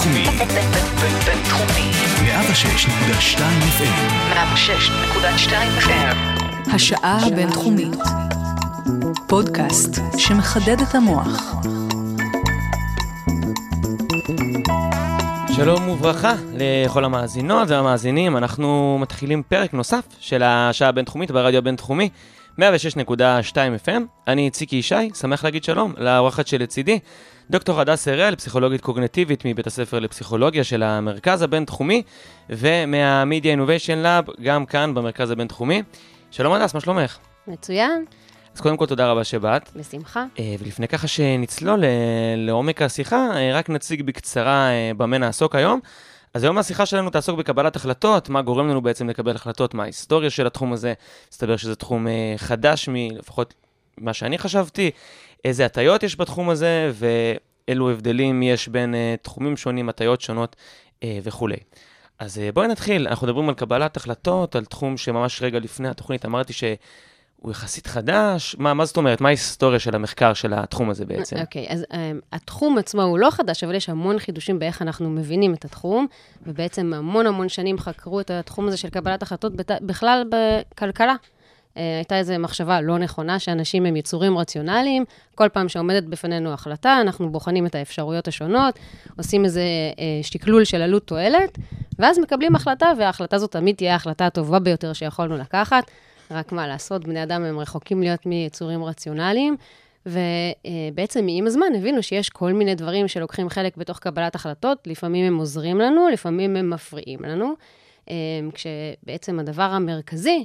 בינתחומי. בינתחומי. 106.2 FM. 106.2 FM. השעה הבינתחומית. פודקאסט שמחדד את המוח. שלום וברכה לכל המאזינות והמאזינים, אנחנו מתחילים פרק נוסף של השעה הבינתחומית ברדיו הבינתחומי, 106.2 FM. אני ציקי ישי, שמח להגיד שלום לאורחת שלצידי, דוקטור הדס הראל, פסיכולוגית קוגנטיבית מבית הספר לפסיכולוגיה של המרכז הבינתחומי, ומה media innovation lab, גם כאן במרכז הבינתחומי. שלום הדס, מה שלומך? מצוין, אז קודם כל תודה רבה שבאת. בשמחה. אה, ולפני ככה שנצלול אה, לעומק השיחה, אה, רק נציג בקצרה במה נעסוק היום. אז היום השיחה שלנו תעסוק בקבלת החלטות, מה גורם לנו בעצם לקבל החלטות, מה ההיסטוריה של התחום הזה. מסתבר שזה תחום חדש מלפחות מה שאני חשבתי, איזה הטיות יש בתחום הזה, ואילו הבדלים יש בין אה, תחומים שונים, הטיות שונות אה, וכולי. אז אה, בואי נתחיל, אנחנו מדברים על קבלת החלטות, על תחום שממש רגע לפני התוכנית אמרתי ש... הוא יחסית חדש? מה, מה זאת אומרת? מה ההיסטוריה של המחקר של התחום הזה בעצם? אוקיי, אז um, התחום עצמו הוא לא חדש, אבל יש המון חידושים באיך אנחנו מבינים את התחום, ובעצם המון המון שנים חקרו את התחום הזה של קבלת החלטות. בכלל בכלכלה. Uh, הייתה איזו מחשבה לא נכונה שאנשים הם יצורים רציונליים, כל פעם שעומדת בפנינו החלטה, אנחנו בוחנים את האפשרויות השונות, עושים איזה uh, שקלול של עלות תועלת, ואז מקבלים החלטה, וההחלטה הזאת תמיד תהיה ההחלטה הטובה ביותר שיכולנו לקחת. רק מה לעשות, בני אדם הם רחוקים להיות מיצורים רציונליים, ובעצם עם הזמן הבינו שיש כל מיני דברים שלוקחים חלק בתוך קבלת החלטות, לפעמים הם עוזרים לנו, לפעמים הם מפריעים לנו, כשבעצם הדבר המרכזי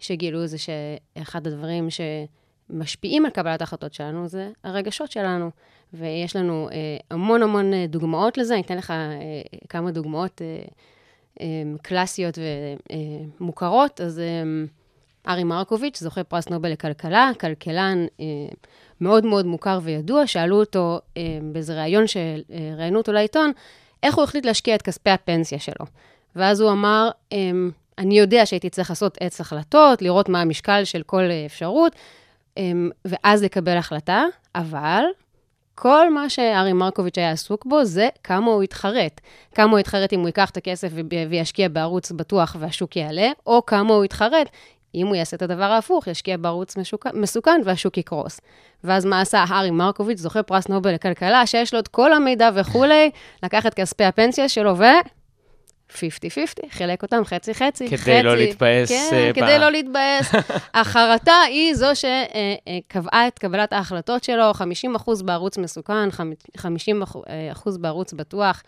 שגילו זה שאחד הדברים שמשפיעים על קבלת ההחלטות שלנו זה הרגשות שלנו. ויש לנו המון המון דוגמאות לזה, אני אתן לך כמה דוגמאות קלאסיות ומוכרות, אז... ארי מרקוביץ', זוכה פרס נובל לכלכלה, כלכלן אה, מאוד מאוד מוכר וידוע, שאלו אותו אה, באיזה ראיון שראיינו אותו לעיתון, איך הוא החליט להשקיע את כספי הפנסיה שלו. ואז הוא אמר, אה, אני יודע שהייתי צריך לעשות עץ החלטות, לראות מה המשקל של כל אפשרות, אה, ואז לקבל החלטה, אבל כל מה שארי מרקוביץ' היה עסוק בו זה כמה הוא יתחרט. כמה הוא יתחרט אם הוא ייקח את הכסף וישקיע בערוץ בטוח והשוק יעלה, או כמה הוא יתחרט אם הוא יעשה את הדבר ההפוך, ישקיע בערוץ משוק... מסוכן והשוק יקרוס. ואז מה עשה הארי מרקוביץ', זוכה פרס נובל לכלכלה, שיש לו את כל המידע וכולי, לקח את כספי הפנסיה שלו ו... 50-50, חילק אותם חצי-חצי. כדי חצי, לא להתבאס. כן, כדי לא להתבאס. החרטה היא זו שקבעה את קבלת ההחלטות שלו, 50% בערוץ מסוכן, 50% בערוץ בטוח,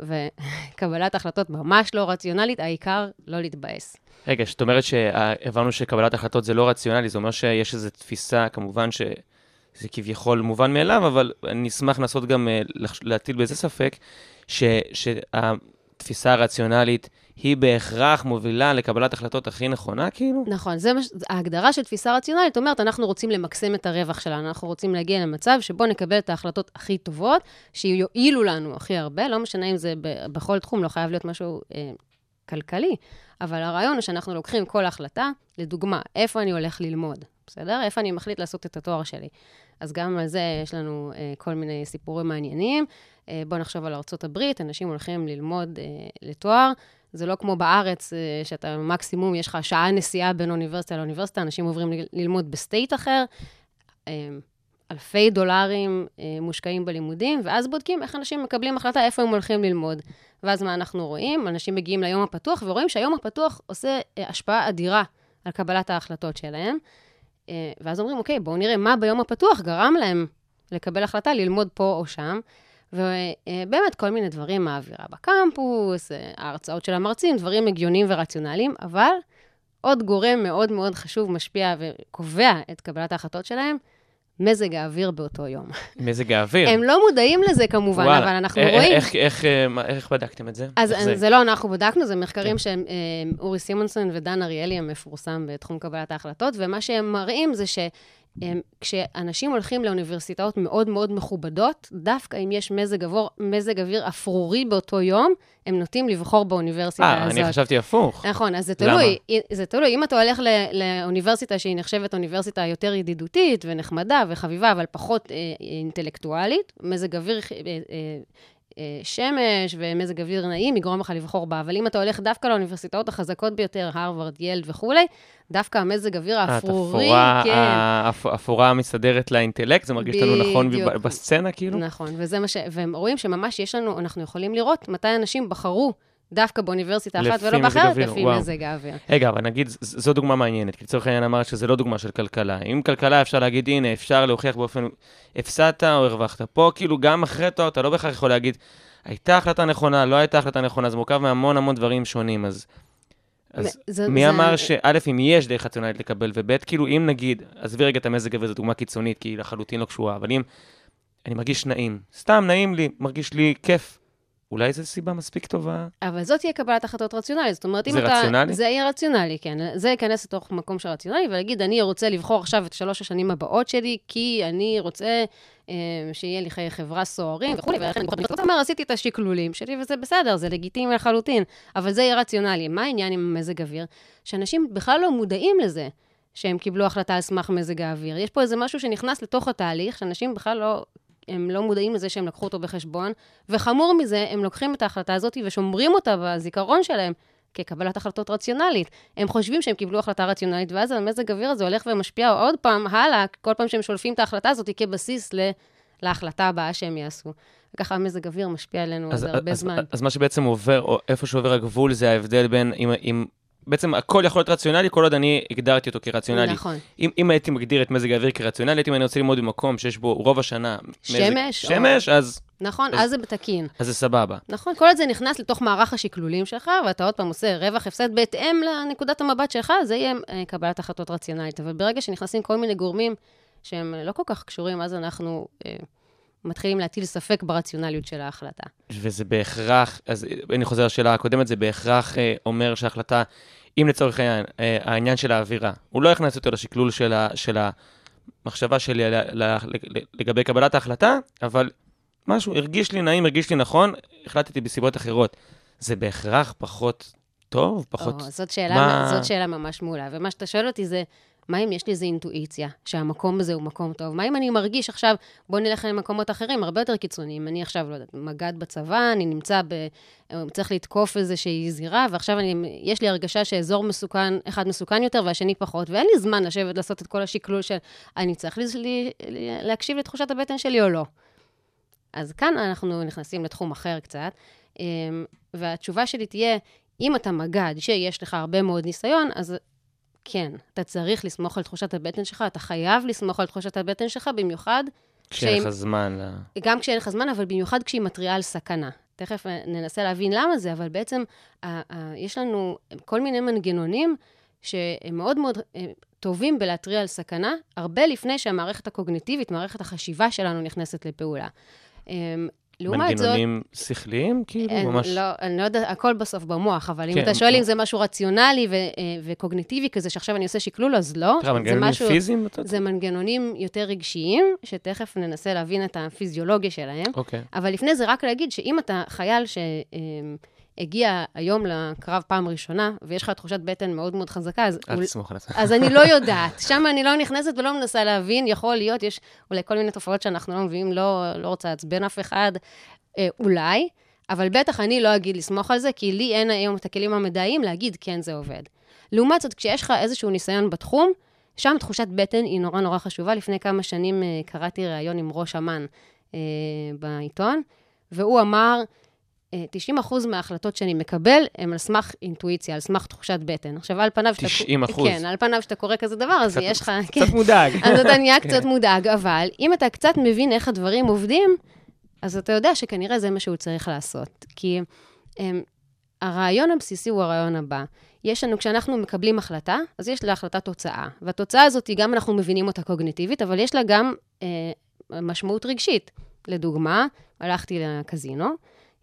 וקבלת החלטות ממש לא רציונלית, העיקר לא להתבאס. רגע, זאת אומרת שהבנו שקבלת החלטות זה לא רציונלי, זה אומר שיש איזו תפיסה, כמובן שזה כביכול מובן מאליו, אבל אני אשמח לנסות גם להטיל בזה ספק, ש, שהתפיסה הרציונלית היא בהכרח מובילה לקבלת החלטות הכי נכונה, כאילו? נכון, זה מש... ההגדרה של תפיסה רציונלית אומרת, אנחנו רוצים למקסם את הרווח שלנו, אנחנו רוצים להגיע למצב שבו נקבל את ההחלטות הכי טובות, שיועילו לנו הכי הרבה, לא משנה אם זה בכל תחום, לא חייב להיות משהו אה, כלכלי, אבל הרעיון הוא שאנחנו לוקחים כל החלטה, לדוגמה, איפה אני הולך ללמוד, בסדר? איפה אני מחליט לעשות את התואר שלי. אז גם על זה יש לנו אה, כל מיני סיפורים מעניינים. אה, בואו נחשוב על ארה"ב, אנשים הולכים ללמוד אה, לתואר. זה לא כמו בארץ, אה, שאתה מקסימום, יש לך שעה נסיעה בין אוניברסיטה לאוניברסיטה, אנשים עוברים ללמוד ב state אחר. אה, אלפי דולרים אה, מושקעים בלימודים, ואז בודקים איך אנשים מקבלים החלטה איפה הם הולכים ללמוד. ואז מה אנחנו רואים? אנשים מגיעים ליום הפתוח ורואים שהיום הפתוח עושה אה, השפעה אדירה על קבלת ההחלטות שלהם. אה, ואז אומרים, אוקיי, בואו נראה מה ביום הפתוח גרם להם לקבל החלטה ללמוד פה או שם. ובאמת, כל מיני דברים, האווירה בקמפוס, אה, ההרצאות של המרצים, דברים הגיוניים ורציונליים, אבל עוד גורם מאוד מאוד חשוב, משפיע וקובע את קבלת ההחלטות שלהם, מזג האוויר באותו יום. מזג האוויר? הם לא מודעים לזה כמובן, וואלה. אבל אנחנו איך, רואים... איך, איך, איך, איך בדקתם את זה? אז זה? זה לא אנחנו בדקנו, זה מחקרים כן. שהם אורי סימונסון ודן אריאלי המפורסם בתחום קבלת ההחלטות, ומה שהם מראים זה ש... כשאנשים הולכים לאוניברסיטאות מאוד מאוד מכובדות, דווקא אם יש מזג אוויר, מזג אוויר אפרורי באותו יום, הם נוטים לבחור באוניברסיטה 아, הזאת. אה, אני חשבתי הפוך. נכון, אז זה תלוי. למה? זה תלוי. אם אתה הולך לאוניברסיטה שהיא נחשבת אוניברסיטה יותר ידידותית ונחמדה וחביבה, אבל פחות אה, אינטלקטואלית, מזג אוויר... אה, אה, אה, שמש ומזג אוויר נעים יגרום לך לבחור בה, אבל אם אתה הולך דווקא לאוניברסיטאות החזקות ביותר, הרווארד, ילד וכולי, דווקא המזג אוויר האפרורי, התפאורה, כן. האפ- האפורה מסתדרת לאינטלקט, זה מרגיש לנו נכון בסצנה, כאילו? נכון, וזה מה ש... והם רואים שממש יש לנו, אנחנו יכולים לראות מתי אנשים בחרו דווקא באוניברסיטה אחת ולא באחרת, לפי. מזג האוויר. רגע, אבל נגיד, זו דוגמה מעניינת, כי לצורך העניין אמרת שזה לא דוגמה של כלכלה. אם כלכלה אפשר להגיד, הנה, אפשר להוכיח באופן, הפסדת או הרווחת. פה, כאילו, גם אחרי תואר, אתה לא בהכרח יכול להגיד, הייתה החלטה נכונה, לא הייתה החלטה נכונה, זה מורכב מהמון המון דברים שונים, אז... אז זה- מי זה- אמר שא', אם יש דרך רציונלית לקבל, וב', כאילו, אם נגיד, עזבי רגע את המזג אוויר, זו דוגמה קיצונית, כי היא לחלוטין לא קשורה, אבל אם אני מרגיש נעים, סתם נעים לי, מרגיש לי כיף, אולי זו סיבה מספיק טובה? אבל זאת תהיה קבלת החלטות רציונלית. זאת אומרת, אם זה אתה... רציונלי? זה יהיה רציונלי, כן. זה ייכנס לתוך מקום של רציונלי, ולהגיד, אני רוצה לבחור עכשיו את שלוש השנים הבאות שלי, כי אני רוצה אה, שיהיה לי חיי חברה סוערים וכולי, ולכן אני בוחר. זאת אומרת, עשיתי את השקלולים שלי, וזה בסדר, זה לגיטימי לחלוטין, אבל זה יהיה רציונלי. מה העניין עם מזג אוויר? שאנשים בכלל לא מודעים לזה. שהם קיבלו החלטה על סמך מזג האוויר. יש פה איזה משהו שנכנס לתוך התהליך, שאנשים בכלל לא, הם לא מודעים לזה שהם לקחו אותו בחשבון, וחמור מזה, הם לוקחים את ההחלטה הזאת ושומרים אותה בזיכרון שלהם כקבלת החלטות רציונלית. הם חושבים שהם קיבלו החלטה רציונלית, ואז המזג האוויר הזה הולך ומשפיע עוד פעם הלאה, כל פעם שהם שולפים את ההחלטה הזאת כבסיס ל... להחלטה הבאה שהם יעשו. וככה המזג אוויר משפיע עלינו אז, עוד הרבה אז, זמן. אז מה שבעצם עובר, או איפה שעובר הגבול, זה ההבדל בין, אם, אם, בעצם הכל יכול להיות רציונלי, כל עוד אני הגדרתי אותו כרציונלי. נכון. אם, אם הייתי מגדיר את מזג האוויר כרציונלי, הייתי אם אני רוצה ללמוד במקום שיש בו רוב השנה שמש, מזג, או- שמש, אז, נכון, אז- אז זה בתקין. אז זה סבבה. נכון, כל עוד זה נכנס לתוך מערך השקלולים שלך, ואתה עוד פעם עושה רווח הפסד בהתאם לנקודת המבט שלך, זה יהיה אה, קבלת החלטות רציונלית. אבל ברגע שנכנסים כל מיני גורמים שהם לא כל כך קשורים, אז אנחנו אה, מתחילים להטיל ספק ברציונליות של ההחלטה. וזה בהכרח, אז אני חוזר לשאלה הקודמת, זה בהכרח אה, אומר שההחלטה, אם לצורך העניין, אה, העניין של האווירה, הוא לא הכנס אותו לשקלול של, ה, של המחשבה שלי ל, ל, ל, לגבי קבלת ההחלטה, אבל משהו הרגיש לי נעים, הרגיש לי נכון, החלטתי בסיבות אחרות. זה בהכרח פחות טוב, פחות... או, זאת, שאלה, מה- זאת שאלה ממש מעולה. ומה שאתה שואל אותי זה, מה אם יש לי איזו אינטואיציה, שהמקום הזה הוא מקום טוב? מה אם אני מרגיש עכשיו, בוא נלך למקומות אחרים, הרבה יותר קיצוניים. אני עכשיו, לא יודעת, מג"ד בצבא, אני נמצא ב... צריך לתקוף איזושהי זירה, ועכשיו אני, יש לי הרגשה שאזור מסוכן, אחד מסוכן יותר והשני פחות, ואין לי זמן לשבת לעשות את כל השקלול של, אני צריך לי, להקשיב לתחושת הבטן שלי או לא. אז כאן אנחנו נכנסים לתחום אחר קצת, אמ, והתשובה שלי תהיה, אם אתה מג"ד שיש לך הרבה מאוד ניסיון, אז כן, אתה צריך לסמוך על תחושת הבטן שלך, אתה חייב לסמוך על תחושת הבטן שלך, במיוחד, כשאין לך זמן. גם כשאין לך זמן, אבל במיוחד כשהיא מתריעה על סכנה. תכף ננסה להבין למה זה, אבל בעצם יש לנו כל מיני מנגנונים שהם מאוד מאוד אה, טובים בלהתריע על סכנה, הרבה לפני שהמערכת הקוגניטיבית, מערכת החשיבה שלנו נכנסת לפעולה. לעומת זאת, מנגנונים שכליים, כאילו, אין, ממש... לא, אני לא יודעת, הכל בסוף במוח, אבל אם כן, אתה שואל כן. אם זה משהו רציונלי ו- אה, וקוגניטיבי כזה, שעכשיו אני עושה שקלול, אז לא. זה מנגנונים משהו- פיזיים? זה מנגנונים יותר רגשיים, שתכף ננסה להבין את הפיזיולוגיה שלהם. אוקיי. אבל לפני זה רק להגיד שאם אתה חייל שהגיע היום לקרב פעם ראשונה, ויש לך תחושת בטן מאוד מאוד חזקה, אז, אל תסמוך על עצמך. אז אני לא יודעת. שם אני לא נכנסת ולא מנסה להבין, יכול להיות, יש אולי כל מיני תופעות שאנחנו לא מביאים, לא, לא רוצה לעצבן אף אחד, אה, אולי, אבל בטח אני לא אגיד לסמוך על זה, כי לי אין היום את הכלים המדעיים להגיד, כן, זה עובד. לעומת זאת, כשיש לך איזשהו ניסיון בתחום, שם תחושת בטן היא נורא נורא חשובה. לפני כמה שנים אה, קראתי ראיון עם ראש אמ"ן אה, בעיתון, והוא אמר, 90% מההחלטות שאני מקבל הם על סמך אינטואיציה, על סמך תחושת בטן. עכשיו, על פניו... שאתה- 90%. כן, על פניו שאתה קורא כזה דבר, אז קצת- יש לך... קצת מודאג. אז אתה נהיה כן. קצת מודאג, אבל אם אתה קצת מבין איך הדברים עובדים, אז אתה יודע שכנראה זה מה שהוא צריך לעשות. כי הם, הרעיון הבסיסי הוא הרעיון הבא. יש לנו, כשאנחנו מקבלים החלטה, אז יש להחלטה תוצאה. והתוצאה הזאת, גם אנחנו מבינים אותה קוגניטיבית, אבל יש לה גם אה, משמעות רגשית. לדוגמה, הלכתי לקזינו,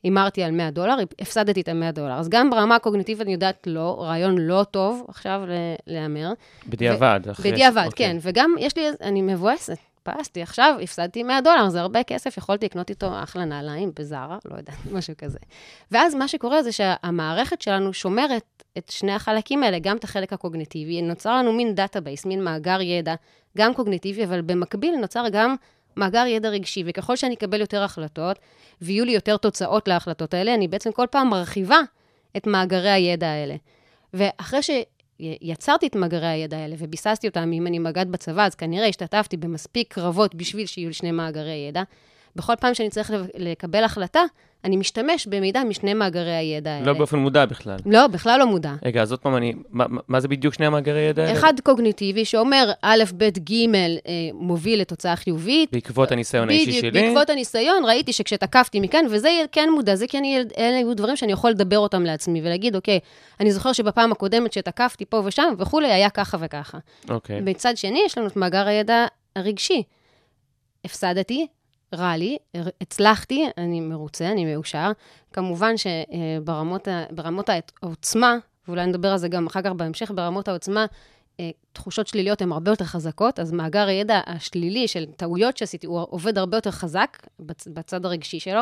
הימרתי על 100 דולר, הפסדתי את ה-100 דולר. אז גם ברמה הקוגניטיבית אני יודעת לא, רעיון לא טוב עכשיו להמר. בדיעבד. אחרי ש- בדיעבד, אוקיי. כן. וגם יש לי, אני מבואסת. הפסדתי עכשיו, הפסדתי 100 דולר, זה הרבה כסף, יכולתי לקנות איתו אחלה נעליים בזארה, לא יודעת, משהו כזה. ואז מה שקורה זה שהמערכת שלנו שומרת את שני החלקים האלה, גם את החלק הקוגניטיבי, נוצר לנו מין database, מין מאגר ידע, גם קוגניטיבי, אבל במקביל נוצר גם מאגר ידע רגשי, וככל שאני אקבל יותר החלטות, ויהיו לי יותר תוצאות להחלטות האלה, אני בעצם כל פעם מרחיבה את מאגרי הידע האלה. ואחרי שיצרתי את מאגרי הידע האלה וביססתי אותם, אם אני מג"ד בצבא, אז כנראה השתתפתי במספיק קרבות בשביל שיהיו לי שני מאגרי ידע. בכל פעם שאני צריך לקבל החלטה, אני משתמש במידע משני מאגרי הידע האלה. לא באופן מודע בכלל. לא, בכלל לא מודע. רגע, אז עוד פעם, אני, מה, מה זה בדיוק שני המאגרי ידע האלה? אחד קוגניטיבי שאומר א', ב', ג', אה, מוביל לתוצאה חיובית. בעקבות הניסיון האישי בדיוק, שלי. בעקבות הניסיון, ראיתי שכשתקפתי מכאן, וזה כן מודע, זה כן, אלה היו דברים שאני יכול לדבר אותם לעצמי ולהגיד, אוקיי, אני זוכר שבפעם הקודמת שתקפתי פה ושם וכולי, היה ככה וככה. אוקיי. מצד שני, יש לנו את מאגר הידע הרגשי. הפסדתי, רע לי, הצלחתי, אני מרוצה, אני מאושר. כמובן שברמות העוצמה, ואולי נדבר על זה גם אחר כך בהמשך, ברמות העוצמה, אה, תחושות שליליות הן הרבה יותר חזקות, אז מאגר הידע השלילי של טעויות שעשיתי, הוא עובד הרבה יותר חזק בצ- בצד הרגשי שלו.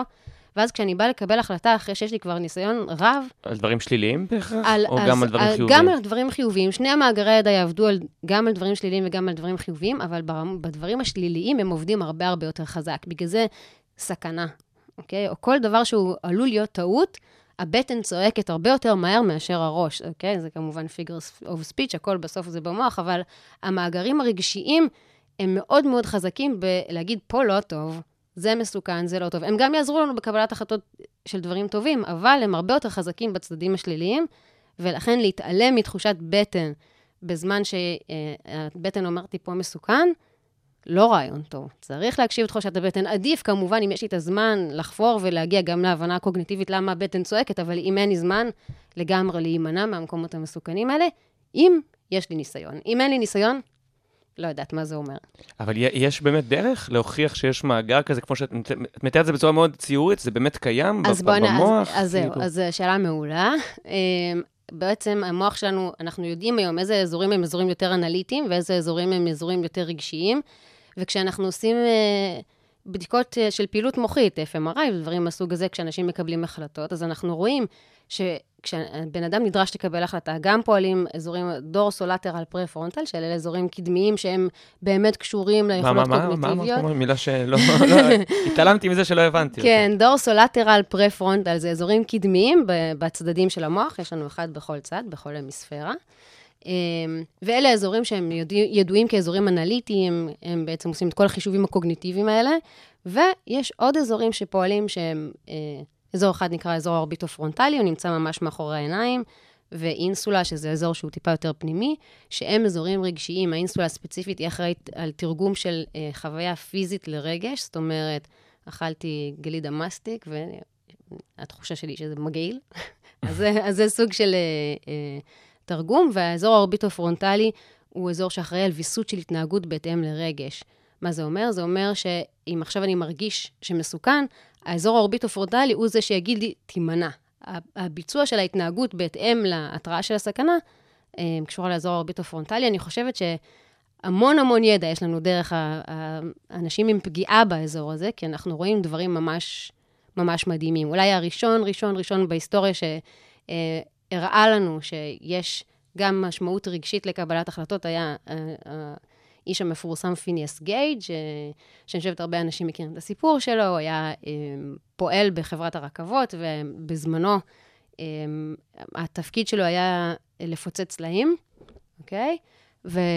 ואז כשאני באה לקבל החלטה, אחרי שיש לי כבר ניסיון רב, על דברים שליליים בהכרח? או אז, גם על דברים על, חיוביים? גם על דברים חיוביים. שני המאגרי ידע יעבדו על, גם על דברים שליליים וגם על דברים חיוביים, אבל בדברים השליליים הם עובדים הרבה הרבה יותר חזק. בגלל זה סכנה, אוקיי? או כל דבר שהוא עלול להיות טעות, הבטן צועקת הרבה יותר מהר מאשר הראש, אוקיי? זה כמובן figures of speech, הכל בסוף זה במוח, אבל המאגרים הרגשיים הם מאוד מאוד חזקים בלהגיד, פה לא טוב, זה מסוכן, זה לא טוב. הם גם יעזרו לנו בקבלת החלטות של דברים טובים, אבל הם הרבה יותר חזקים בצדדים השליליים, ולכן להתעלם מתחושת בטן בזמן שהבטן אומרת לי פה מסוכן, לא רעיון טוב. צריך להקשיב לתחושת הבטן. עדיף, כמובן, אם יש לי את הזמן לחפור ולהגיע גם להבנה קוגניטיבית למה הבטן צועקת, אבל אם אין לי זמן, לגמרי להימנע מהמקומות המסוכנים האלה, אם יש לי ניסיון. אם אין לי ניסיון, לא יודעת מה זה אומר. אבל יש באמת דרך להוכיח שיש מאגר כזה, כמו שאת מת- את מתארת את זה בצורה מאוד ציורית, זה באמת קיים אז. במוח? אז, אז זהו, כאילו? אז שאלה מעולה. אמ, בעצם המוח שלנו, אנחנו יודעים היום איזה אזורים הם אזורים יותר אנליטיים ואיזה אזורים הם אזורים יותר רגשיים, וכשאנחנו עושים אה, בדיקות אה, של פעילות מוחית, FMRI ודברים מהסוג הזה, כשאנשים מקבלים החלטות, אז אנחנו רואים שכשבן אדם נדרש לקבל החלטה, גם פועלים אזורים dorsolateral prefrontal, שאלה אזורים קדמיים שהם באמת קשורים מה, ליכולות מה, מה, מה קוגניטיביות. אמרת? מילה שלא, לא, התעלמתי מזה שלא הבנתי. כן, dorsolateral prefrontal זה אזורים קדמיים בצדדים של המוח, יש לנו אחד בכל צד, בכל המיספרה. אמ, ואלה אזורים שהם ידוע, ידועים כאזורים אנליטיים, הם בעצם עושים את כל החישובים הקוגניטיביים האלה, ויש עוד אזורים שפועלים שהם, אה, אזור אחד נקרא אזור האורביטו-פרונטלי, הוא נמצא ממש מאחורי העיניים, ואינסולה, שזה אזור שהוא טיפה יותר פנימי, שהם אזורים רגשיים. האינסולה הספציפית היא אחראית על תרגום של אה, חוויה פיזית לרגש, זאת אומרת, אכלתי גלידה מסטיק, והתחושה שלי שזה מגעיל. אז, זה- אז זה סוג של אה, אה, תרגום, והאזור האורביטו-פרונטלי הוא אזור שאחראי על ויסות של התנהגות בהתאם לרגש. מה זה אומר? זה אומר שאם עכשיו אני מרגיש שמסוכן, האזור האורביטו-פרונטלי הוא זה שיגיד לי, תימנע. הביצוע של ההתנהגות בהתאם להתראה של הסכנה, אה, קשורה לאזור האורביטו-פרונטלי. אני חושבת שהמון המון ידע יש לנו דרך האנשים עם פגיעה באזור הזה, כי אנחנו רואים דברים ממש, ממש מדהימים. אולי הראשון, ראשון, ראשון בהיסטוריה שהראה לנו שיש גם משמעות רגשית לקבלת החלטות, היה אה, האיש המפורסם פיניאס גייג', ש- שאני חושבת הרבה אנשים מכירים את הסיפור שלו, הוא היה אה, פועל בחברת הרכבות, ובזמנו אה, התפקיד שלו היה לפוצץ סלעים, אוקיי? ויום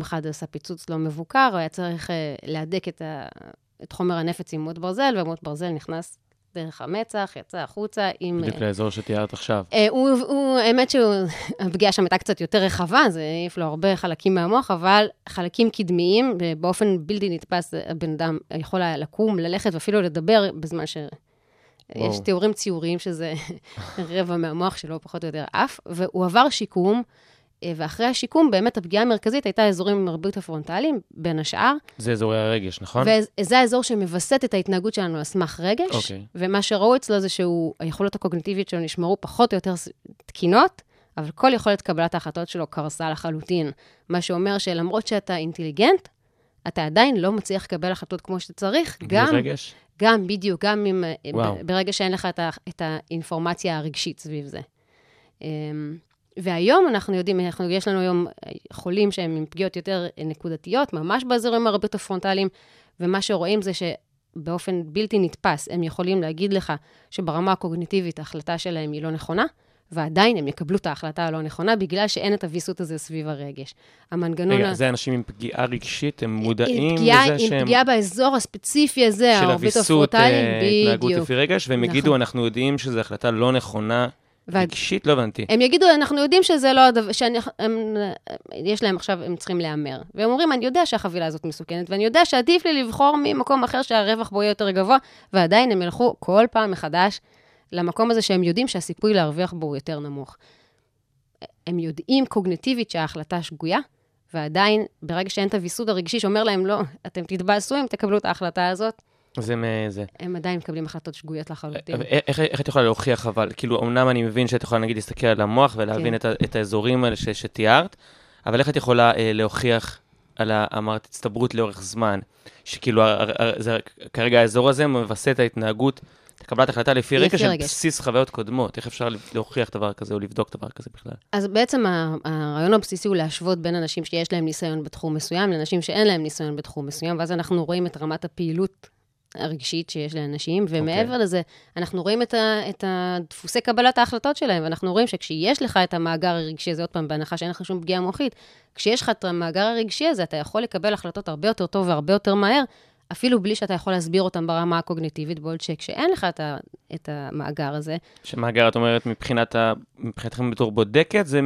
אחד עשה פיצוץ לא מבוקר, הוא היה צריך אה, להדק את, ה... את חומר הנפץ עם מוט ברזל, ומוט ברזל נכנס דרך המצח, יצא החוצה עם... בדיוק לאזור שתיארת עכשיו. אה, הוא, הוא, האמת שהפגיעה שם הייתה קצת יותר רחבה, זה העיף לו הרבה חלקים מהמוח, אבל חלקים קדמיים, באופן בלתי נתפס, הבן אדם יכול היה לקום, ללכת ואפילו לדבר בזמן ש... וואו. יש תיאורים ציוריים שזה רבע מהמוח שלו, פחות או יותר עף, והוא עבר שיקום, אה, ואחרי השיקום, באמת הפגיעה המרכזית הייתה אזורים מרבית הפרונטליים, בין השאר, זה אזורי הרגש, נכון? וזה האזור שמווסת את ההתנהגות שלנו על סמך רגש, אוקיי. ומה שראו אצלו זה שהיכולות הקוגניטיביות שלו נשמרו פחות או יותר תקינות, אבל כל יכולת קבלת ההחלטות שלו קרסה לחלוטין. מה שאומר שלמרות שאתה אינטליגנט, אתה עדיין לא מצליח לקבל החלטות כמו שצריך, גם, רגש? גם בדיוק, גם אם, וואו. ב- ברגע שאין לך את, ה, את האינפורמציה הרגשית סביב זה. והיום אנחנו יודעים, אנחנו, יש לנו היום אה, חולים שהם עם פגיעות יותר אה, נקודתיות, ממש באזורים הרבה יותר פרונטליים, ומה שרואים זה שבאופן בלתי נתפס, הם יכולים להגיד לך שברמה הקוגניטיבית ההחלטה שלהם היא לא נכונה, ועדיין הם יקבלו את ההחלטה הלא נכונה, בגלל שאין את הוויסות הזה סביב הרגש. המנגנון... רגע, ה- זה אנשים עם פגיעה רגשית, הם עם מודעים פגיעה, לזה עם שהם... פגיעה באזור הספציפי הזה, של הוויסות, אה, התנהגות. לפי רגש, והם נכון. יגידו, אנחנו יודעים שזו החלטה לא נכונה רגשית, לא הבנתי. הם יגידו, אנחנו יודעים שזה לא הדבר, שיש להם עכשיו, הם צריכים להמר. והם אומרים, אני יודע שהחבילה הזאת מסוכנת, ואני יודע שעדיף לי לבחור ממקום אחר שהרווח בו יהיה יותר גבוה, ועדיין הם ילכו כל פעם מחדש למקום הזה שהם יודעים שהסיכוי להרוויח בו הוא יותר נמוך. הם יודעים קוגנטיבית שההחלטה שגויה, ועדיין, ברגע שאין את הוויסות הרגשי שאומר להם, לא, אתם תתבאסו אם תקבלו את ההחלטה הזאת, זה מזה. הם עדיין מקבלים החלטות שגויות לחלוטין. איך, איך את יכולה להוכיח, אבל, כאילו, אמנם אני מבין שאת יכולה, נגיד, להסתכל על המוח ולהבין כן. את, את האזורים האלה ש, שתיארת, אבל איך את יכולה אה, להוכיח על, אמרת, הצטברות לאורך זמן, שכאילו, ה- ה- זה, כרגע האזור הזה מבסס את ההתנהגות, את קבלת החלטה לפי על רגש. בסיס חוויות קודמות, איך אפשר להוכיח דבר כזה או לבדוק דבר כזה בכלל? אז בעצם הרעיון הבסיסי הוא להשוות בין אנשים שיש להם ניסיון בתחום מסוים לאנשים שאין להם ניסיון בתחום מסוים, ואז אנחנו רואים את רמת הפעילות הרגשית שיש לאנשים, ומעבר אוקיי. לזה, אנחנו רואים את, ה, את הדפוסי קבלת ההחלטות שלהם, ואנחנו רואים שכשיש לך את המאגר הרגשי הזה, עוד פעם, בהנחה שאין לך שום פגיעה מוחית, כשיש לך את המאגר הרגשי הזה, אתה יכול לקבל החלטות הרבה יותר טוב והרבה יותר מהר, אפילו בלי שאתה יכול להסביר אותם ברמה הקוגניטיבית, בעוד שכשאין לך את, ה, את המאגר הזה, שמאגר, את אומרת, מבחינת ה... מבחינתכם בתור בודקת, זה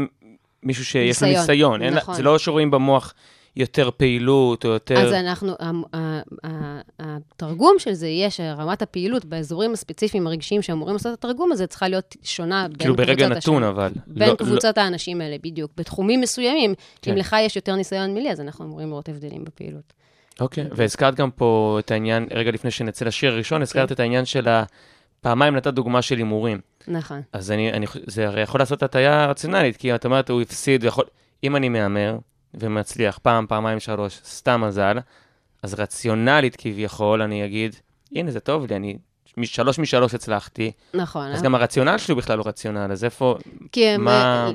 מישהו שיש לו ניסיון, ניסיון. אין נכון. זה לא שרואים במוח יותר פעילות או יותר... אז אנחנו, התרגום של זה יהיה שרמת הפעילות באזורים הספציפיים הרגשיים שאמורים לעשות את התרגום הזה צריכה להיות שונה בין כאילו ברגע נתון, השם- אבל. בין לא- קבוצות האנשים האלה, בדיוק. בתחומים מסוימים, כן. אם לך יש יותר ניסיון מלי, אז אנחנו אמורים לראות הבדלים בפעילות. אוקיי, והזכרת גם פה את העניין, רגע לפני שנצא לשיר הראשון, הזכרת את העניין של ה... פעמיים נתת דוגמה של הימורים. נכון. אז אני, אני, זה הרי יכול לעשות הטעיה רציונלית, כי את אומרת, הוא הפסיד, הוא יכול... אם אני מהמר ומצליח. פעם, פעמיים, שלוש, סתם מזל, אז רציונלית כביכול, אני אגיד, הנה, זה טוב לי, אני... מ- שלוש משלוש הצלחתי, נכון. אז גם הרציונל שלי הוא בכלל לא רציונל, אז איפה... כי הם, מה- אה,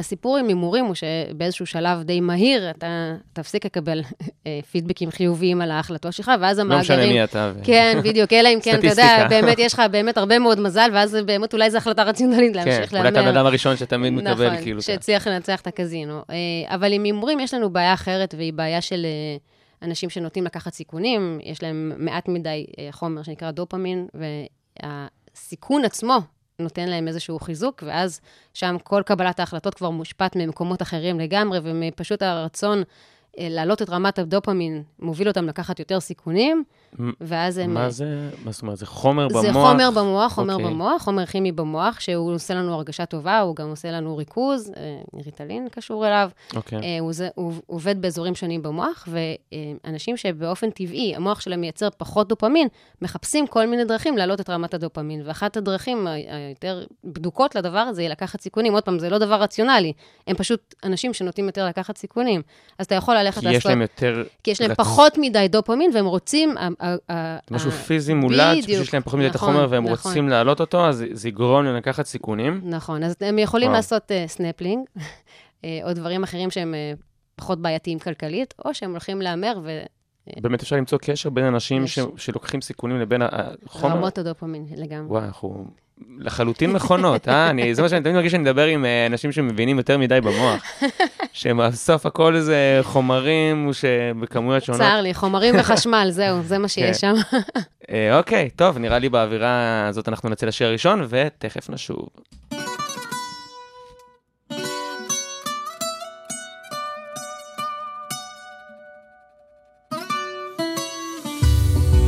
הסיפור עם הימורים הוא שבאיזשהו שלב די מהיר, אתה תפסיק לקבל אה, פידבקים חיוביים על ההחלטות שלך, ואז לא המאגרים... משנה מי אתה. כן, בדיוק, אלא אם כן, אתה יודע. באמת יש לך באמת הרבה מאוד מזל, ואז באמת אולי זו החלטה רציונלית כן, להמשיך אולי אתה להמר. הבן אדם הראשון שתמיד מקבל, נכון, כאילו. שהצליח לנצח את הקזינו. אה, אבל עם הימורים יש לנו בעיה אחרת, והיא בעיה של אה, אנשים שנוטים לקחת סיכונים, יש להם מעט מדי אה, חומר שנקרא דופמין, והסיכון עצמו נותן להם איזשהו חיזוק, ואז שם כל קבלת ההחלטות כבר מושפעת ממקומות אחרים לגמרי, ומפשוט הרצון אה, להעלות את רמת הדופמין מוביל אותם לקחת יותר סיכונים, ואז הם... מה זה, מה זאת אומרת, זה חומר במוח? זה חומר במוח, חומר אוקיי. במוח, חומר כימי במוח, שהוא עושה לנו הרגשה טובה, הוא גם עושה לנו ריכוז, אה, ריטלין קשור אליו. אוקיי. אה, הוא, זה, הוא עובד באזורים שונים במוח, ואנשים שבאופן טבעי, המוח שלהם מייצר פחות דופמין, מחפשים כל מיני דרכים להעלות את רמת הדופמין. ואחת הדרכים היותר בדוקות לדבר הזה היא לקחת סיכונים. עוד פעם, זה לא דבר רציונלי, הם פשוט אנשים שנוטים יותר לקחת סיכונים. אז אתה יכול ללכת כי יש להם יותר... כי יש להם פחות מדי דופמין, והם רוצים... משהו פיזי מולד, שיש להם פחות מדי את החומר והם נכון. רוצים להעלות אותו, אז זה יגרום להם לקחת סיכונים. נכון, אז הם יכולים. לעשות אה, סנפלינג, אה, או דברים אחרים שהם אה, פחות בעייתיים כלכלית, או שהם הולכים להמר באמת אפשר למצוא קשר בין אנשים. ש- שלוקחים סיכונים לבין החומר. ורמות הדופמין לגמרי. וואי, אנחנו לחלוטין מכונות, אה? אני, זה מה שאני תמיד מרגיש שאני מדבר עם אה, אנשים שמבינים יותר מדי במוח. שבסוף הכל זה חומרים שבכמויות שונות. צר לי, חומרים וחשמל, זהו, זה מה שיש כן. שם. אה, אוקיי, טוב, נראה לי באווירה הזאת אנחנו נצא לשיר הראשון, ותכף נשוב.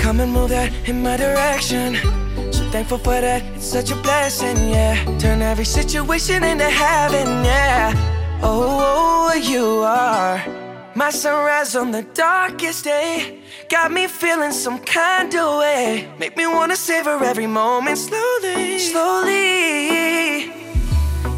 Come and move that in my direction. Thankful for that, it's such a blessing, yeah. Turn every situation into heaven, yeah. Oh, oh, oh, you are my sunrise on the darkest day. Got me feeling some kind of way. Make me wanna savor every moment slowly, slowly.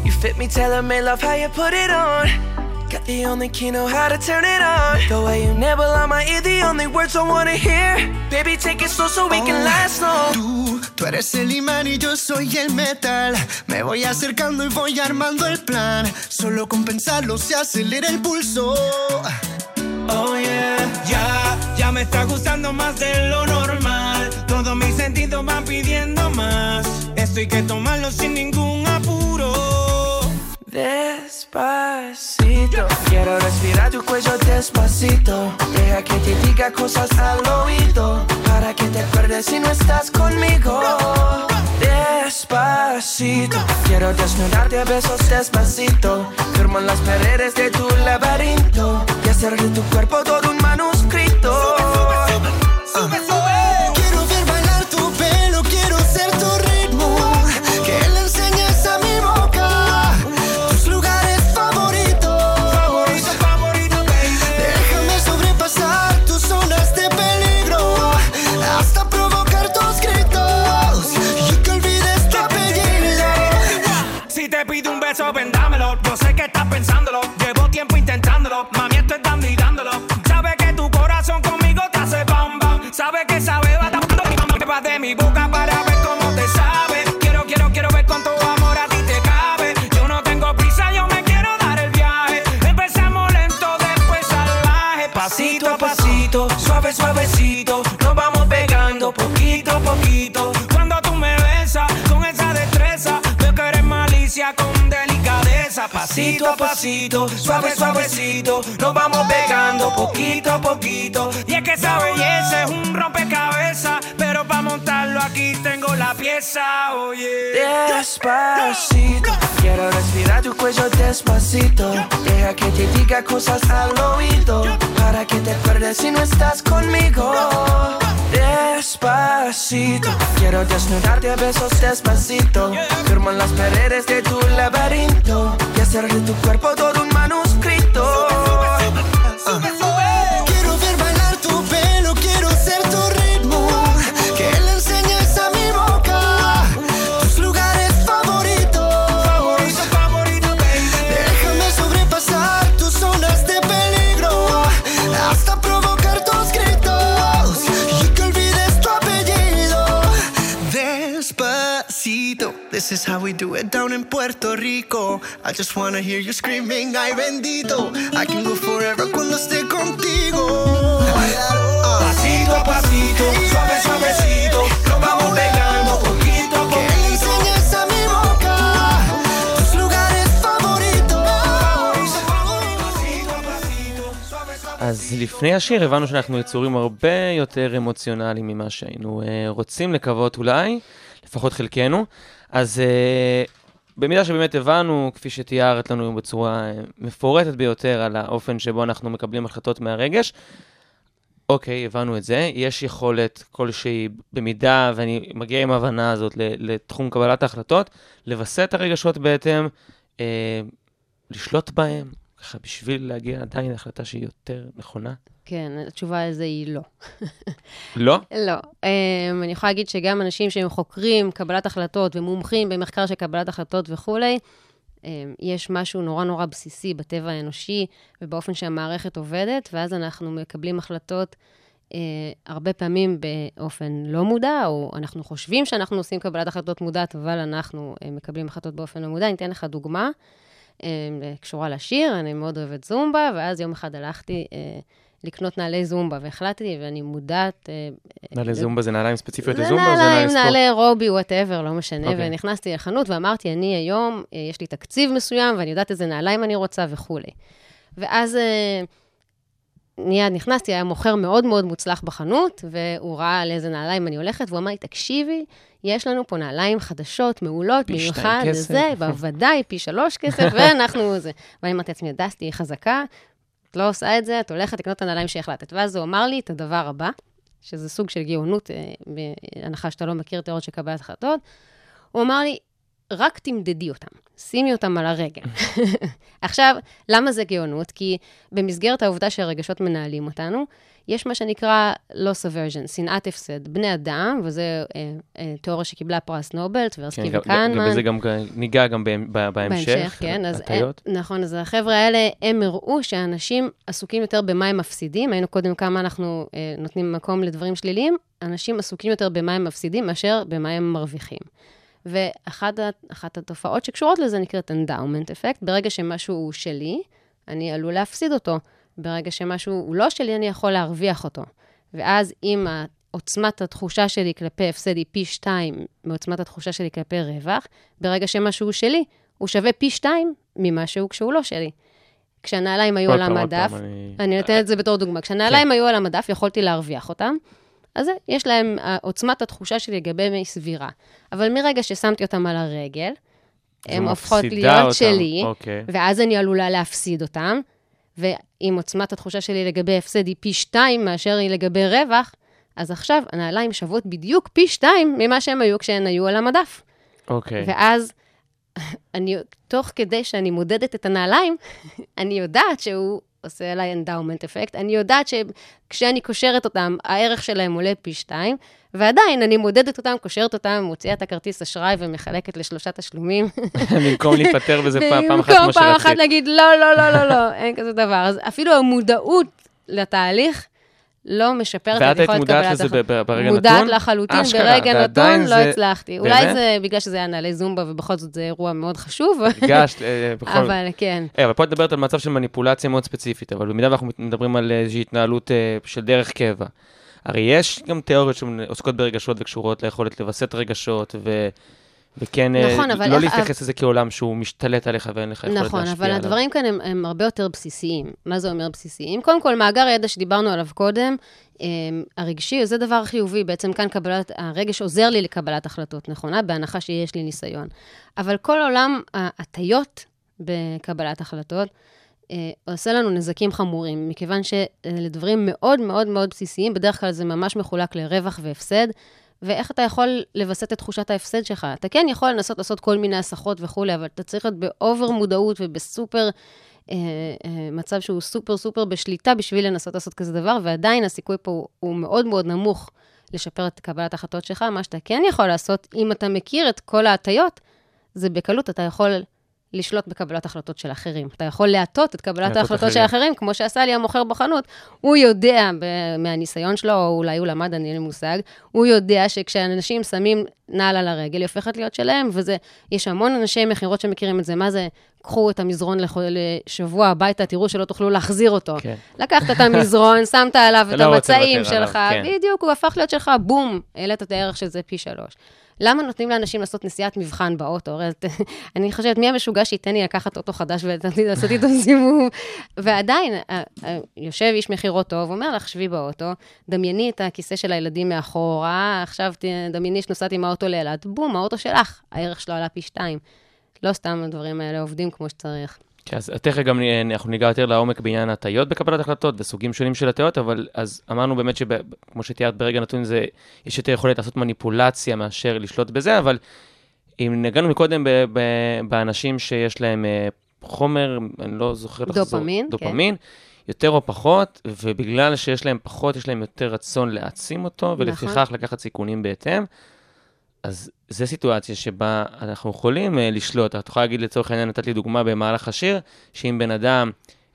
You fit me, tailor made love how you put it on. Got the only key, know how to turn it on. The way you nibble on my ear, the only words I wanna hear. Baby, take it slow so we can last long. Tú, tú eres el imán y yo soy el metal. Me voy acercando y voy armando el plan. Solo con pensarlo se acelera el pulso. Oh yeah, ya, ya me está gustando más de lo normal. Todos mis sentidos van pidiendo más. Esto hay que tomarlo sin ningún apuro. Despacito, quiero respirar tu cuello despacito. Deja que te diga cosas al oído. Para que te acuerdes si no estás conmigo. Despacito, quiero desnudarte a besos despacito. Firmo en las paredes de tu laberinto. Y hacer de tu cuerpo todo un manuscrito. Pasito a pasito, suave, suavecito. Nos vamos pegando poquito a poquito. Y es que esa belleza es un rompecabezas. Pero para montarlo aquí tengo la pieza, oye. Despacito, quiero respirar tu cuello despacito. Deja que te diga cosas al oído. Para que te acuerdes si no estás conmigo. Despacito, quiero desnudarte a besos despacito. Firmo las paredes de tu laberinto. Y hacer de tu cuerpo todo un manuscrito. Quiero is how we do it down in Puerto Rico. I just wanna hear you screaming, ay bendito. I can go forever cuando esté contigo. Pasito a pasito, suave, suavecito. Nos vamos pegando poquito a poquito. enseñes a mi boca tus lugares favoritos. Pasito a pasito, suave, suave. אז לפני השיר הבנו שאנחנו יצורים הרבה יותר אמוציונליים ממה שהיינו אה, רוצים לקוות אולי, לפחות חלקנו. אז אה, במידה שבאמת הבנו, כפי שתיארת לנו בצורה אה, מפורטת ביותר על האופן שבו אנחנו מקבלים החלטות מהרגש, אוקיי, הבנו את זה. יש יכולת כלשהי, במידה, ואני מגיע עם ההבנה הזאת לתחום קבלת ההחלטות, לווסת את הרגשות בהתאם, אה, לשלוט בהם, ככה בשביל להגיע עדיין להחלטה שהיא יותר נכונה. כן, התשובה על זה היא לא. לא? לא. Um, אני יכולה להגיד שגם אנשים שהם חוקרים קבלת החלטות ומומחים במחקר של קבלת החלטות וכולי, um, יש משהו נורא נורא בסיסי בטבע האנושי ובאופן שהמערכת עובדת, ואז אנחנו מקבלים החלטות uh, הרבה פעמים באופן לא מודע, או אנחנו חושבים שאנחנו עושים קבלת החלטות מודעת, אבל אנחנו uh, מקבלים החלטות באופן לא מודע. אני אתן לך דוגמה. Um, קשורה לשיר, אני מאוד אוהבת זומבה, ואז יום אחד הלכתי uh, לקנות נעלי זומבה, והחלטתי, ואני מודעת... אה, נעלי זומבה זה נעליים ספציפיות לזומבה זה נעליים, נעלי ספורט? נעלי רובי, whatever, לא משנה. אוקיי. ונכנסתי לחנות ואמרתי, אני היום, אה, יש לי תקציב מסוים, ואני יודעת איזה נעליים אני רוצה וכולי. ואז אה, מיד נכנסתי, היה מוכר מאוד מאוד מוצלח בחנות, והוא ראה על איזה נעליים אני הולכת, והוא אמר לי, תקשיבי, יש לנו פה נעליים חדשות, מעולות, פי שתיים במיוחד כסף." לזה, בוודאי, פי שלוש כסף, ואנחנו זה. ואני אמרתי לעצמי, דסטי, היא חזקה, את לא עושה את זה, את הולכת לקנות את הנעליים שהחלטת. ואז הוא אמר לי את הדבר הבא, שזה סוג של גאונות, אה, בהנחה שאתה לא מכיר תיאוריות של קבלת החלטות. הוא אמר לי, רק תמדדי אותם, שימי אותם על הרגל. עכשיו, למה זה גאונות? כי במסגרת העובדה שהרגשות מנהלים אותנו, יש מה שנקרא loss aversion, שנאת הפסד. בני אדם, וזו אה, אה, תיאוריה שקיבלה פרס נובל, טברסקי כן, וקנמן. גם בזה גם ניגע גם בהמשך. בהמשך, כן. אז, הטיות. אה, נכון, אז החבר'ה האלה, הם הראו שאנשים עסוקים יותר במה הם מפסידים. היינו קודם כמה אנחנו אה, נותנים מקום לדברים שליליים, אנשים עסוקים יותר במה הם מפסידים מאשר במה הם מרוויחים. ואחת התופעות שקשורות לזה נקראת endowment effect. ברגע שמשהו הוא שלי, אני עלול להפסיד אותו. ברגע שמשהו הוא לא שלי, אני יכול להרוויח אותו. ואז אם עוצמת התחושה שלי כלפי הפסד היא פי שתיים מעוצמת התחושה שלי כלפי רווח, ברגע שמשהו הוא שלי, הוא שווה פי שתיים ממשהו כשהוא לא שלי. כשהנעליים היו על המדף, אני- אני נותנת את זה בתור דוגמה. כשהנעליים היו על המדף, יכולתי להרוויח אותם, אז יש להם, אה, עוצמת התחושה שלי לגביהם היא סבירה. אבל מרגע ששמתי אותם על הרגל, הן הופכות להיות אותם, שלי, אוקיי. ואז אני עלולה להפסיד אותם, ואם עוצמת התחושה שלי לגבי הפסד היא פי שתיים מאשר היא לגבי רווח, אז עכשיו הנעליים שוות בדיוק פי שתיים ממה שהן היו כשהן היו על המדף. אוקיי. ואז, אני, תוך כדי שאני מודדת את הנעליים, אני יודעת שהוא עושה עליי endowment effect, אני יודעת שכשאני קושרת אותם, הערך שלהם עולה פי שתיים, ועדיין אני מודדת אותם, קושרת אותם, מוציאה את הכרטיס אשראי ומחלקת לשלושה תשלומים. במקום להיפטר בזה פעם אחת במקום כמו פעם אחת שרצית. להגיד, לא, לא, לא, לא, לא, אין כזה דבר. אז אפילו המודעות לתהליך לא משפרת ואת את היית יכולת מודעת קבלת לזה החלטות. ב- ב- ברגע מודעת נתון? לחלוטין, אשכרה, ברגע נתון לא זה- הצלחתי. אולי באמת? זה בגלל שזה היה נעלי זומבה, ובכל זאת זה אירוע מאוד חשוב, הרגשת, אה, בכל... אבל כן. אה, אבל פה את מדברת על מצב של מניפולציה מאוד ספציפית, אבל במידה ואנחנו מדברים על איזושהי התנהלות אה, של דרך קבע. הרי יש גם תיאוריות שעוסקות ברגשות וקשורות ליכולת לווסת רגשות, ו... וכן, אה, נכון, אבל לא איך- להתייחס לזה כעולם שהוא משתלט עליך ואין לך יכולת להשפיע נכון, עליו. אבל הדברים כאן הם, הם הרבה יותר בסיסיים. מה זה אומר בסיסיים? קודם כל, מאגר ידע שדיברנו עליו קודם, הם, הרגשי, זה דבר חיובי. בעצם כאן קבלת, הרגש עוזר לי לקבלת החלטות נכונה, בהנחה שיש לי ניסיון. אבל כל עולם ההטיות בקבלת החלטות, אה, עושה לנו נזקים חמורים, מכיוון שאלה דברים מאוד מאוד מאוד בסיסיים, בדרך כלל זה ממש מחולק לרווח והפסד, ואיך אתה יכול לווסת את תחושת ההפסד שלך. אתה כן יכול לנסות לעשות כל מיני הסחות וכולי, אבל אתה צריך להיות באובר מודעות ובסופר, אה, אה, מצב שהוא סופר סופר בשליטה בשביל לנסות לעשות כזה דבר, ועדיין הסיכוי פה הוא, הוא מאוד מאוד נמוך לשפר את קבלת ההחלטות שלך. מה שאתה כן יכול לעשות, אם אתה מכיר את כל ההטיות, זה בקלות, אתה יכול לשלוט בקבלת החלטות של אחרים. אתה יכול להטות את קבלת ההחלטות של אחרים. כמו שעשה לי המוכר בחנות. הוא יודע מהניסיון שלו, או אולי הוא למד, אני אין לי מושג, הוא יודע שכשאנשים שמים נעל על הרגל, היא הופכת להיות שלהם, וזה, יש המון אנשי מכירות שמכירים את זה. מה זה, קחו את המזרון לח- לשבוע הביתה, תראו שלא תוכלו להחזיר אותו. כן. לקחת את המזרון, שמת עליו את לא המצעים לוותר עליו, שלך, כן. בדיוק, הוא הפך להיות שלך, בום, העלית את הערך של זה פי שלוש. למה נותנים לאנשים לעשות נסיעת מבחן באוטו? הרי אני חושבת, מי המשוגע שייתן לי לקחת אוטו חדש ולעשות איתו סיבוב? ועדיין, יושב איש מכירות טוב, אומר לך, שבי באוטו, דמייני את הכיסא של הילדים מאחורה, עכשיו דמייני שנוסעת עם האוטו לאילת, בום, האוטו שלך, הערך שלו עלה פי שתיים. לא סתם הדברים האלה עובדים כמו שצריך. כן, אז תכף גם אנחנו ניגע יותר לעומק בעניין הטיות בקבלת החלטות וסוגים שונים של הטיות, אבל אז אמרנו באמת שכמו שתיארת ברגע נתון זה, יש יותר יכולת לעשות מניפולציה מאשר לשלוט בזה, אבל אם נגענו מקודם ב- ב- באנשים שיש להם אה, חומר, אני לא זוכר לחזור, דופמין, כן. דופמין, יותר או פחות, ובגלל שיש להם פחות, יש להם יותר רצון להעצים אותו, נכון. ולפיכך לקחת סיכונים בהתאם. אז זו סיטואציה שבה אנחנו יכולים אה, לשלוט. את יכולה להגיד לצורך העניין, נתת לי דוגמה במהלך השיר, שאם בן אדם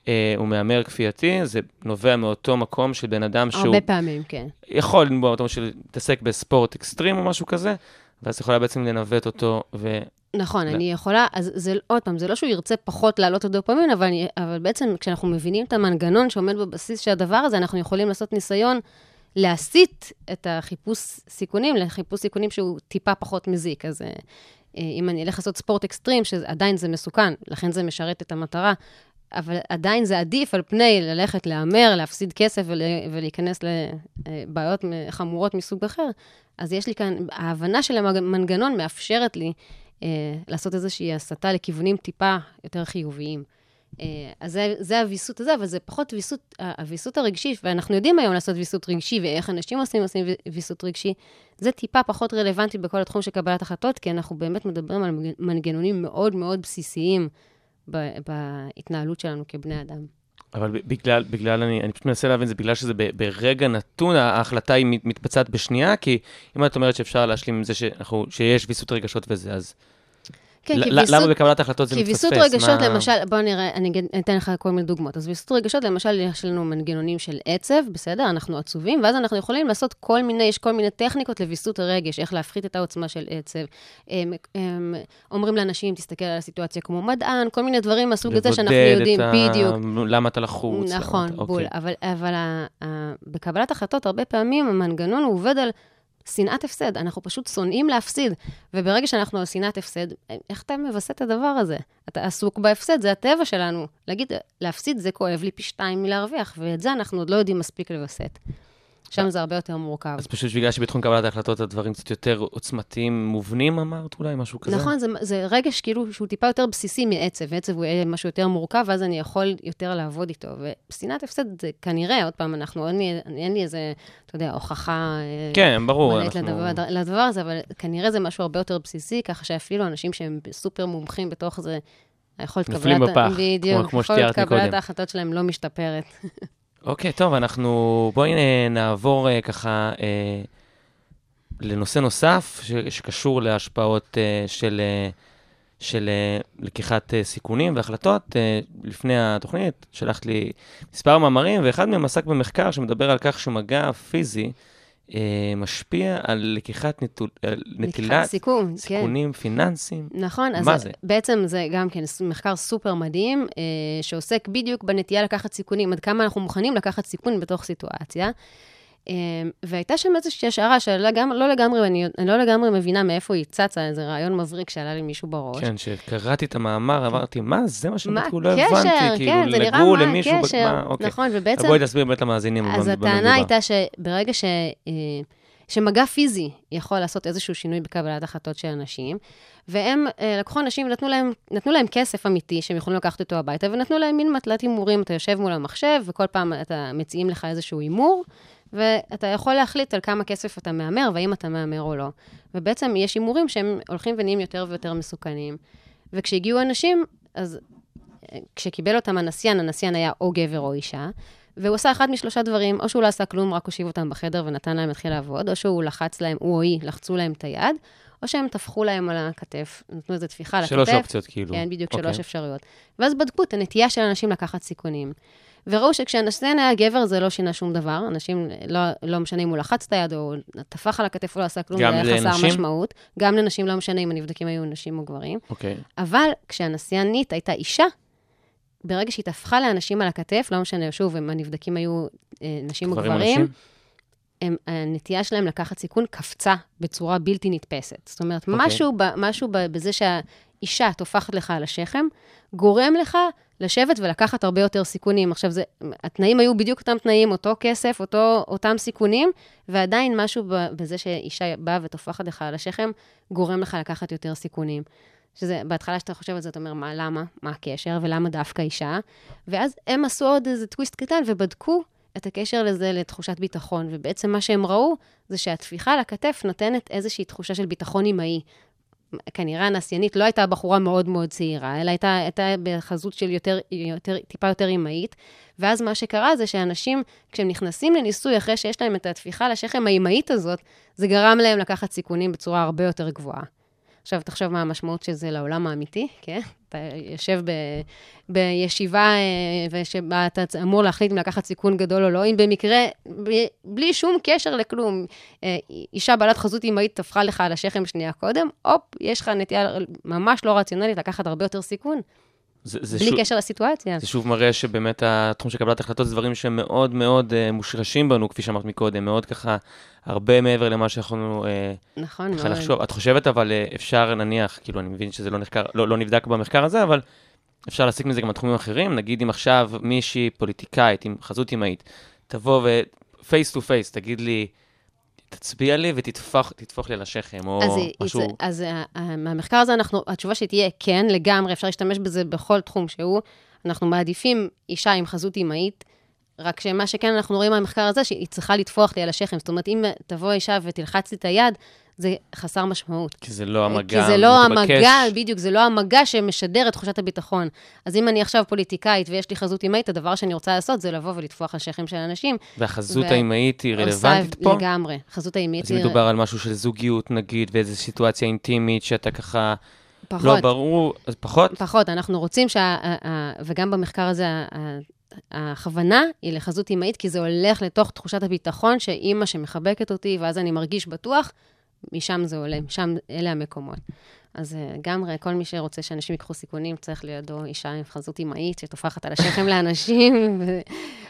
אה, הוא מהמר כפייתי, זה נובע מאותו מקום של בן אדם שהוא הרבה פעמים, כן. יכול לנבוע מאותו של להתעסק בספורט אקסטרים או משהו כזה, ואז יכולה בעצם לנווט אותו, ו... נכון, לא. אני יכולה, אז זה עוד פעם, זה לא שהוא ירצה פחות להעלות את הדופמין, אבל, אבל בעצם כשאנחנו מבינים את המנגנון שעומד בבסיס של הדבר הזה, אנחנו יכולים לעשות ניסיון להסיט את החיפוש סיכונים לחיפוש סיכונים שהוא טיפה פחות מזיק. אז אה, אה, אם אני אלך לעשות ספורט אקסטרים, שעדיין זה מסוכן, לכן זה משרת את המטרה, אבל עדיין זה עדיף על פני ללכת להמר, להפסיד כסף ול, ולהיכנס לבעיות חמורות מסוג אחר. אז יש לי כאן, ההבנה של המנגנון מאפשרת לי אה, לעשות איזושהי הסתה לכיוונים טיפה יותר חיוביים. אה, אז זה, זה הוויסות הזה, אבל זה פחות ויסות, הוויסות הרגשי, ואנחנו יודעים היום לעשות ויסות רגשי, ואיך אנשים עושים, עושים ויסות רגשי, זה טיפה פחות רלוונטי בכל התחום של קבלת החלטות, כי אנחנו באמת מדברים על מנגנונים מאוד מאוד בסיסיים בהתנהלות שלנו כבני אדם. אבל בגלל, בגלל אני, אני פשוט מנסה להבין, זה בגלל שזה ב, ברגע נתון, ההחלטה היא מתבצעת בשנייה, כי אם את אומרת שאפשר להשלים עם זה שאנחנו, שיש ויסות רגשות וזה, אז... כן, כי למה. בקבלת החלטות זה כי מתפספס? ויסות רגשות, מה... למשל, בוא נראה, אני אתן לך כל מיני דוגמאות. אז ויסות רגשות, למשל, יש לנו מנגנונים של עצב, בסדר? אנחנו עצובים, ואז אנחנו יכולים לעשות כל מיני, יש כל מיני טכניקות לוויסות הרגש, איך להפחית את העוצמה של עצב. הם, הם, אומרים לאנשים, תסתכל על הסיטואציה כמו מדען, כל מיני דברים מהסוג הזה שאנחנו יודעים, את בדיוק. ה... למה אתה לחוץ? נכון, אתה- בול. אוקיי. אבל, אבל ה, ה, בקבלת החלטות, הרבה פעמים המנגנון עובד על שנאת הפסד. אנחנו פשוט שונאים להפסיד. וברגע שאנחנו על שנאת הפסד, איך אתה מווסת את הדבר הזה? אתה עסוק בהפסד, זה הטבע שלנו. להגיד, להפסיד זה כואב לי פי שתיים מלהרוויח, ואת זה אנחנו עוד לא יודעים מספיק לווסת. שם זה הרבה יותר מורכב. אז פשוט בגלל שבתחום קבלת ההחלטות הדברים קצת יותר עוצמתיים, מובנים, אמרת אולי, משהו כזה? נכון, זה, זה רגש כאילו שהוא טיפה יותר בסיסי מעצב, ועצב הוא יהיה משהו יותר מורכב, ואז אני יכול יותר לעבוד איתו. ושנאת הפסד זה כנראה, עוד פעם, אנחנו, אין לי, אין לי איזה, אתה יודע, הוכחה... אה, כן, ברור. אנחנו... לדבר, לדבר הזה, אבל כנראה זה משהו הרבה יותר בסיסי, ככה שאפילו אנשים שהם סופר מומחים בתוך זה, היכולת נופלים קבלת... בפח, בדיוק, כמו- כמו יכולת שתיארתי קבלת. ההחלטות שלהם לא משתפרת. אוקיי, טוב, אנחנו... בואי אה, נעבור אה, ככה אה, לנושא נוסף ש... שקשור להשפעות של, של לקיחת סיכונים והחלטות. לפני התוכנית שלחת לי מספר מאמרים, ואחד מהם עסק במחקר שמדבר על כך שמגע פיזי משפיע על לקיחת נטול... על נטילת סיכון, כן. סיכונים פיננסיים. נכון, אז זה? בעצם זה גם כן מחקר סופר מדהים, אה, שעוסק בדיוק בנטייה לקחת סיכונים, עד כמה אנחנו מוכנים לקחת סיכון בתוך סיטואציה. אה, והייתה שם איזושהי השערה שלא לגמרי, לא לגמרי, אני, אני לא לגמרי מבינה מאיפה היא צצה, איזה רעיון מבריק שעלה לי מישהו בראש. כן, שקראתי את המאמר, אמרתי, מה, זה מה שהם בדקו? לא? הבנתי, כן, כאילו, זה נראה מה למישהו, הקשר. מה, אוקיי. נכון, ובעצם... בואי תסביר באמת למאזינים. אז. הטענה הייתה שברגע ש, אה, שמגע פיזי יכול לעשות איזשהו שינוי בקבלת החלטות של אנשים, והם אה, לקחו אנשים ונתנו להם, נתנו להם כסף אמיתי שהם יכולים לקחת אותו הביתה, ונתנו להם מין מטלת הימורים, אתה יושב מול המחשב, וכל פעם אתה מציעים לך איזשהו הימור, ואתה יכול להחליט על כמה כסף אתה מהמר, והאם אתה מהמר או לא. ובעצם יש הימורים שהם הולכים ונהיים יותר ויותר מסוכנים. וכשהגיעו אנשים, אז אה, כשקיבל אותם הנסיין, הנסיין היה או גבר או אישה, והוא עשה אחד משלושה דברים, או שהוא לא עשה כלום, רק הושיב אותם בחדר ונתן להם להתחיל לעבוד, או שהוא לחץ להם, הוא או היא, לחצו להם את היד, או שהם טפחו להם על הכתף, נתנו איזו טפיחה על הכתף. שלוש אופציות, כאילו. כן, בדיוק, אוקיי. שלוש אפשרויות. ואז בדקו את הנטייה של אנשים לקחת סיכונים. וראו שכשהנסיין היה גבר, זה לא שינה שום דבר. אנשים, לא, לא משנה אם הוא לחץ את היד או טפח על הכתף או לא עשה כלום, זה היה חסר לנשים? משמעות. גם לנשים לא משנה אם הנבדקים היו נשים או גברים. אוקיי. אבל כשהנסיינית הייתה אישה, ברגע שהיא טפחה לאנשים על הכתף, לא משנה, שוב, אם הנבדקים היו אה, נשים או גברים? הם, הנטייה שלהם לקחת סיכון קפצה בצורה בלתי נתפסת. זאת אומרת, אוקיי. משהו, ב, משהו ב, בזה שהאישה טופחת לך על השכם, גורם לך לשבת ולקחת הרבה יותר סיכונים. עכשיו, זה, התנאים היו בדיוק אותם תנאים, אותו כסף, אותו, אותם סיכונים, ועדיין משהו בזה שאישה באה וטופחת לך על השכם, גורם לך לקחת יותר סיכונים. שזה, בהתחלה שאתה חושב על זה, אתה אומר, מה, למה? מה הקשר? ולמה דווקא אישה? ואז הם עשו עוד איזה טוויסט קטן ובדקו את הקשר לזה לתחושת ביטחון. ובעצם מה שהם ראו, זה שהטפיחה על הכתף נותנת איזושהי תחושה של ביטחון אמאי. כנראה הנסיינית לא הייתה בחורה מאוד מאוד צעירה, אלא הייתה, הייתה בחזות של יותר, יותר, טיפה יותר אמאית. ואז מה שקרה זה שאנשים, כשהם נכנסים לניסוי, אחרי שיש להם את הטפיחה על השכם האמאית הזאת, זה גרם להם לקחת סיכונים בצורה הרבה יותר גבוהה. עכשיו, תחשוב מה המשמעות של זה לעולם האמיתי, כן? אתה יושב ב, בישיבה אה, ושבה אתה אמור להחליט אם לקחת סיכון גדול או לא, אם במקרה, בלי שום קשר לכלום, אה, אישה בעלת חזות אמהית טפחה לך על השכם שנייה קודם, הופ, יש לך נטייה ממש לא רציונלית לקחת הרבה יותר סיכון, זה, זה בלי שוב- קשר לסיטואציה. זה שוב מראה שבאמת התחום של קבלת החלטות זה דברים שהם מאוד אה, מושרשים בנו, כפי שאמרת מקודם, מאוד ככה, הרבה מעבר למה שיכולנו אה, נכון ככה מאוד. לחשוב. את חושבת אבל אה, אפשר נניח, כאילו אני מבין שזה לא נחקר, לא, לא נבדק במחקר הזה, אבל אפשר להסיק מזה גם בתחומים אחרים, נגיד אם עכשיו מישהי פוליטיקאית עם חזות אמהית, תבוא ו-face to face, תגיד לי, תצביע לי ותטפח תטפוח לי על השכם, או אז, משהו... זה, אז אה, אה, מהמחקר הזה, אנחנו, התשובה שתהיה כן, לגמרי, אפשר להשתמש בזה בכל תחום שהוא. אנחנו מעדיפים אישה עם חזות אימהית, רק שמה שכן אנחנו רואים מהמחקר הזה, שהיא צריכה לטפוח לי על השכם. זאת אומרת, אם תבוא אישה ותלחץ לי את היד, זה חסר משמעות. כי זה לא המגע כי זה לא המתבקש. המגע, בדיוק, זה לא המגע שמשדר את תחושת הביטחון. אז אם אני עכשיו פוליטיקאית ויש לי חזות אימהית, הדבר שאני רוצה לעשות זה לבוא ולטפוח על שכם של אנשים. והחזות ו- האימהית היא רלוונטית פה? לגמרי. חזות האימהית אז אם מדובר על משהו של זוגיות, נגיד, ואיזו סיטואציה אינטימית שאתה ככה פחות. לא ברור, אז פחות? פחות, אנחנו רוצים שה... וגם במחקר הזה, הכוונה היא לחזות אימהית, כי זה הולך לתוך תחושת הביטחון שאימא שמחבקת אותי, ואז אני מרגיש בטוח, משם זה עולה, משם אלה המקומות. אז אה, לגמרי, כל מי שרוצה שאנשים ייקחו סיכונים, צריך לידו אישה עם חזות אימהית שטופחת על השכם לאנשים,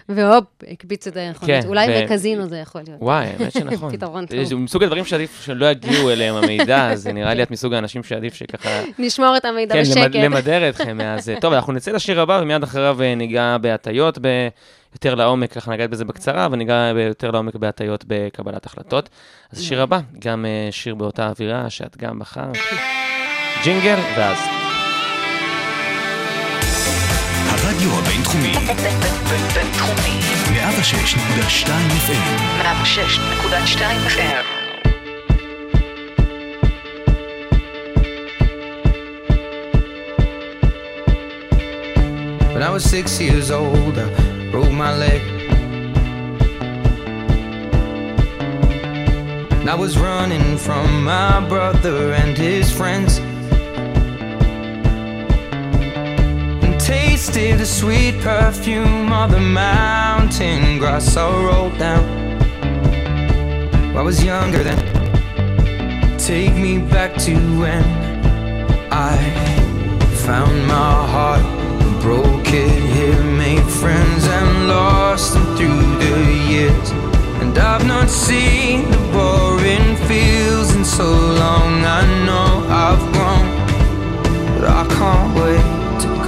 והופ, הקפיץ את היכולת. כן, אולי ו- בקזינו זה יכול להיות. וואי, האמת שנכון. פתרון טוב. זה מסוג הדברים שעדיף שלא יגיעו אליהם המידע, אז זה נראה לי את מסוג האנשים שעדיף שככה... נשמור את המידע כן, בשקט. למד- למדר אתכם מאז. טוב, אנחנו נצא לשיר הבא, ומיד אחריו אה, ניגע בהטיות, ב- יותר לעומק, ככה נגעת בזה בקצרה, וניגע יותר לעומק בהטיות בקבלת החלטות. אז השיר הבא, גם אה, שיר באותה אווירה שאת גם בחרת. ג'ינגל, ואז. הרדיו הבינתחומי, בינתחומי. 106.2 FM, 106.2 FM. When I was six years old, I broke my leg. And I was running from my brother and his friends. Tasted the sweet perfume of the mountain grass I rolled down. I was younger then. Take me back to when I found my heart, broke it here, made friends and lost them through the years. And I've not seen the boring fields in so long. I know I've grown, but I can't wait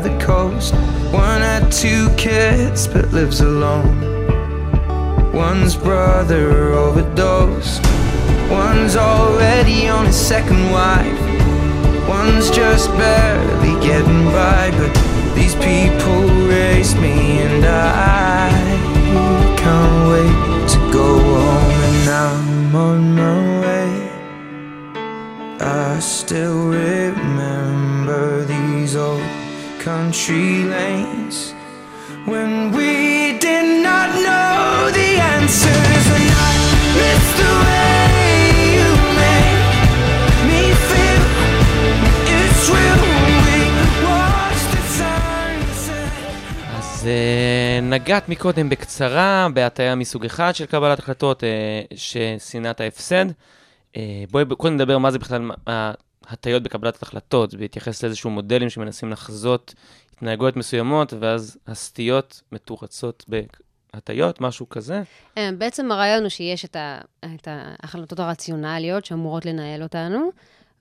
the coast. One had two kids but lives alone. One's brother overdosed. One's already on his second wife. One's just barely getting by. But these people raised me and I can't wait to go home. And I'm on my way. I still tree lanes when we did not know the answers and I missed the way you made me feel it's real. We watched the sunset אה, נגעת מקודם בקצרה בהטיה מסוג אחד של קבלת החלטות אה, ששנאת ההפסד. אה, בואי קודם נדבר מה זה בכלל ההטיות בקבלת החלטות, בהתייחס לאיזשהו מודלים שמנסים לחזות התנהגויות מסוימות, ואז הסטיות מתורצות בהטיות, משהו כזה. אה, בעצם הרעיון הוא שיש את, ה, את ההחלטות הרציונליות שאמורות לנהל אותנו,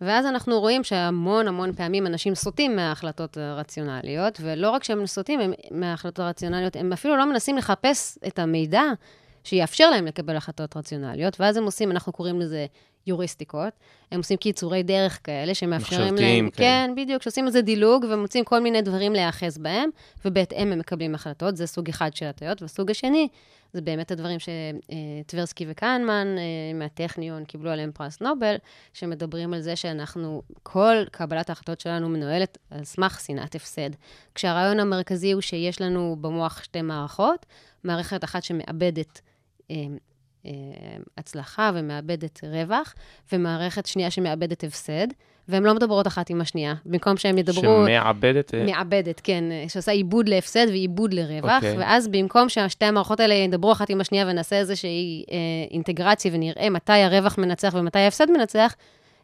ואז אנחנו רואים שהמון המון פעמים אנשים סוטים מההחלטות הרציונליות, ולא רק שהם סוטים מההחלטות הרציונליות, הם אפילו לא מנסים לחפש את המידע שיאפשר להם לקבל החלטות רציונליות, ואז הם עושים, אנחנו קוראים לזה יוריסטיקות, הם עושים קיצורי דרך כאלה שמאפשרים מחשבתיים, להם... כן. כן, בדיוק, שעושים איזה דילוג ומוצאים כל מיני דברים להיאחז בהם, ובהתאם הם מקבלים החלטות, זה סוג אחד של הטיות, והסוג השני, זה באמת הדברים שטברסקי וקהנמן אה, מהטכניון קיבלו עליהם פרס נובל, שמדברים על זה שאנחנו, כל קבלת ההחלטות שלנו מנוהלת על סמך שנאת הפסד. כשהרעיון המרכזי הוא שיש לנו במוח שתי מערכות, מערכת אחת שמאבדת הצלחה ומאבדת רווח, ומערכת שנייה שמאבדת הפסד, והן לא מדברות אחת עם השנייה. במקום שהן ידברו... שמעבדת... אה, מעבדת, כן, שעושה עיבוד להפסד ועיבוד לרווח, אוקיי. okay. ואז במקום ששתי המערכות האלה ידברו אחת עם השנייה ונעשה איזושהי אה, אינטגרציה ונראה מתי הרווח מנצח ומתי ההפסד מנצח,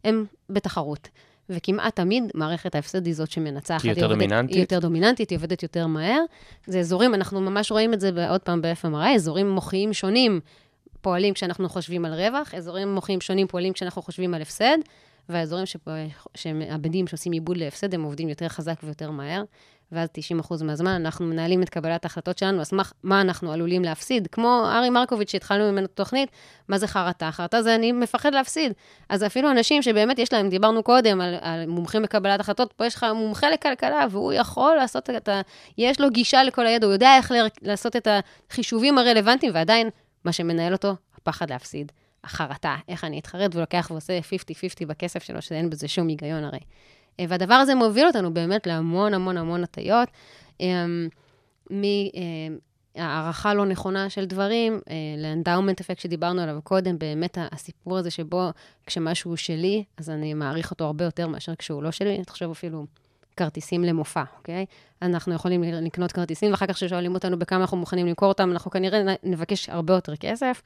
הם בתחרות. וכמעט תמיד מערכת ההפסד היא זאת שמנצחת. היא יותר דומיננטית? היא יותר דומיננטית, היא עובדת יותר מהר. זה אזורים, אנחנו ממש רואים את זה עוד פעם ב-FMRI, אזורים מוחיים שונים פועלים כשאנחנו חושבים על רווח, אזורים מוחיים שונים פועלים כשאנחנו חושבים על הפסד, והאזורים שפ... שמאבדים, שעושים עיבוד להפסד, הם עובדים יותר חזק ויותר מהר, ואז 90% מהזמן אנחנו מנהלים את קבלת ההחלטות שלנו על סמך מה אנחנו עלולים להפסיד. כמו ארי מרקוביץ' שהתחלנו ממנו תוכנית, מה זה חרטה? חרטה זה אני מפחד להפסיד. אז אפילו אנשים שבאמת יש להם, דיברנו קודם על, על מומחים בקבלת החלטות, פה יש לך מומחה לכלכלה, והוא יכול לעשות את ה... יש לו גישה לכל הידע, הוא יודע איך ל- לעשות את החישובים הרלוונטיים, ועדיין, מה שמנהל אותו, הפחד להפסיד. החרטה, איך אני אתחרט, ולוקח ועושה 50-50 בכסף שלו, שאין בזה שום היגיון הרי. אה, והדבר הזה מוביל אותנו באמת להמון המון המון הטיות. מהערכה לא נכונה של דברים, אה, לאנדאומנט אפקט שדיברנו עליו קודם, באמת הסיפור הזה שבו כשמשהו הוא שלי, אז אני מעריך אותו הרבה יותר מאשר כשהוא לא שלי. תחשוב אפילו כרטיסים למופע, אוקיי? אנחנו יכולים לקנות כרטיסים, ואחר כך כששואלים אותנו בכמה אנחנו מוכנים למכור אותם, אנחנו כנראה נבקש הרבה יותר כסף.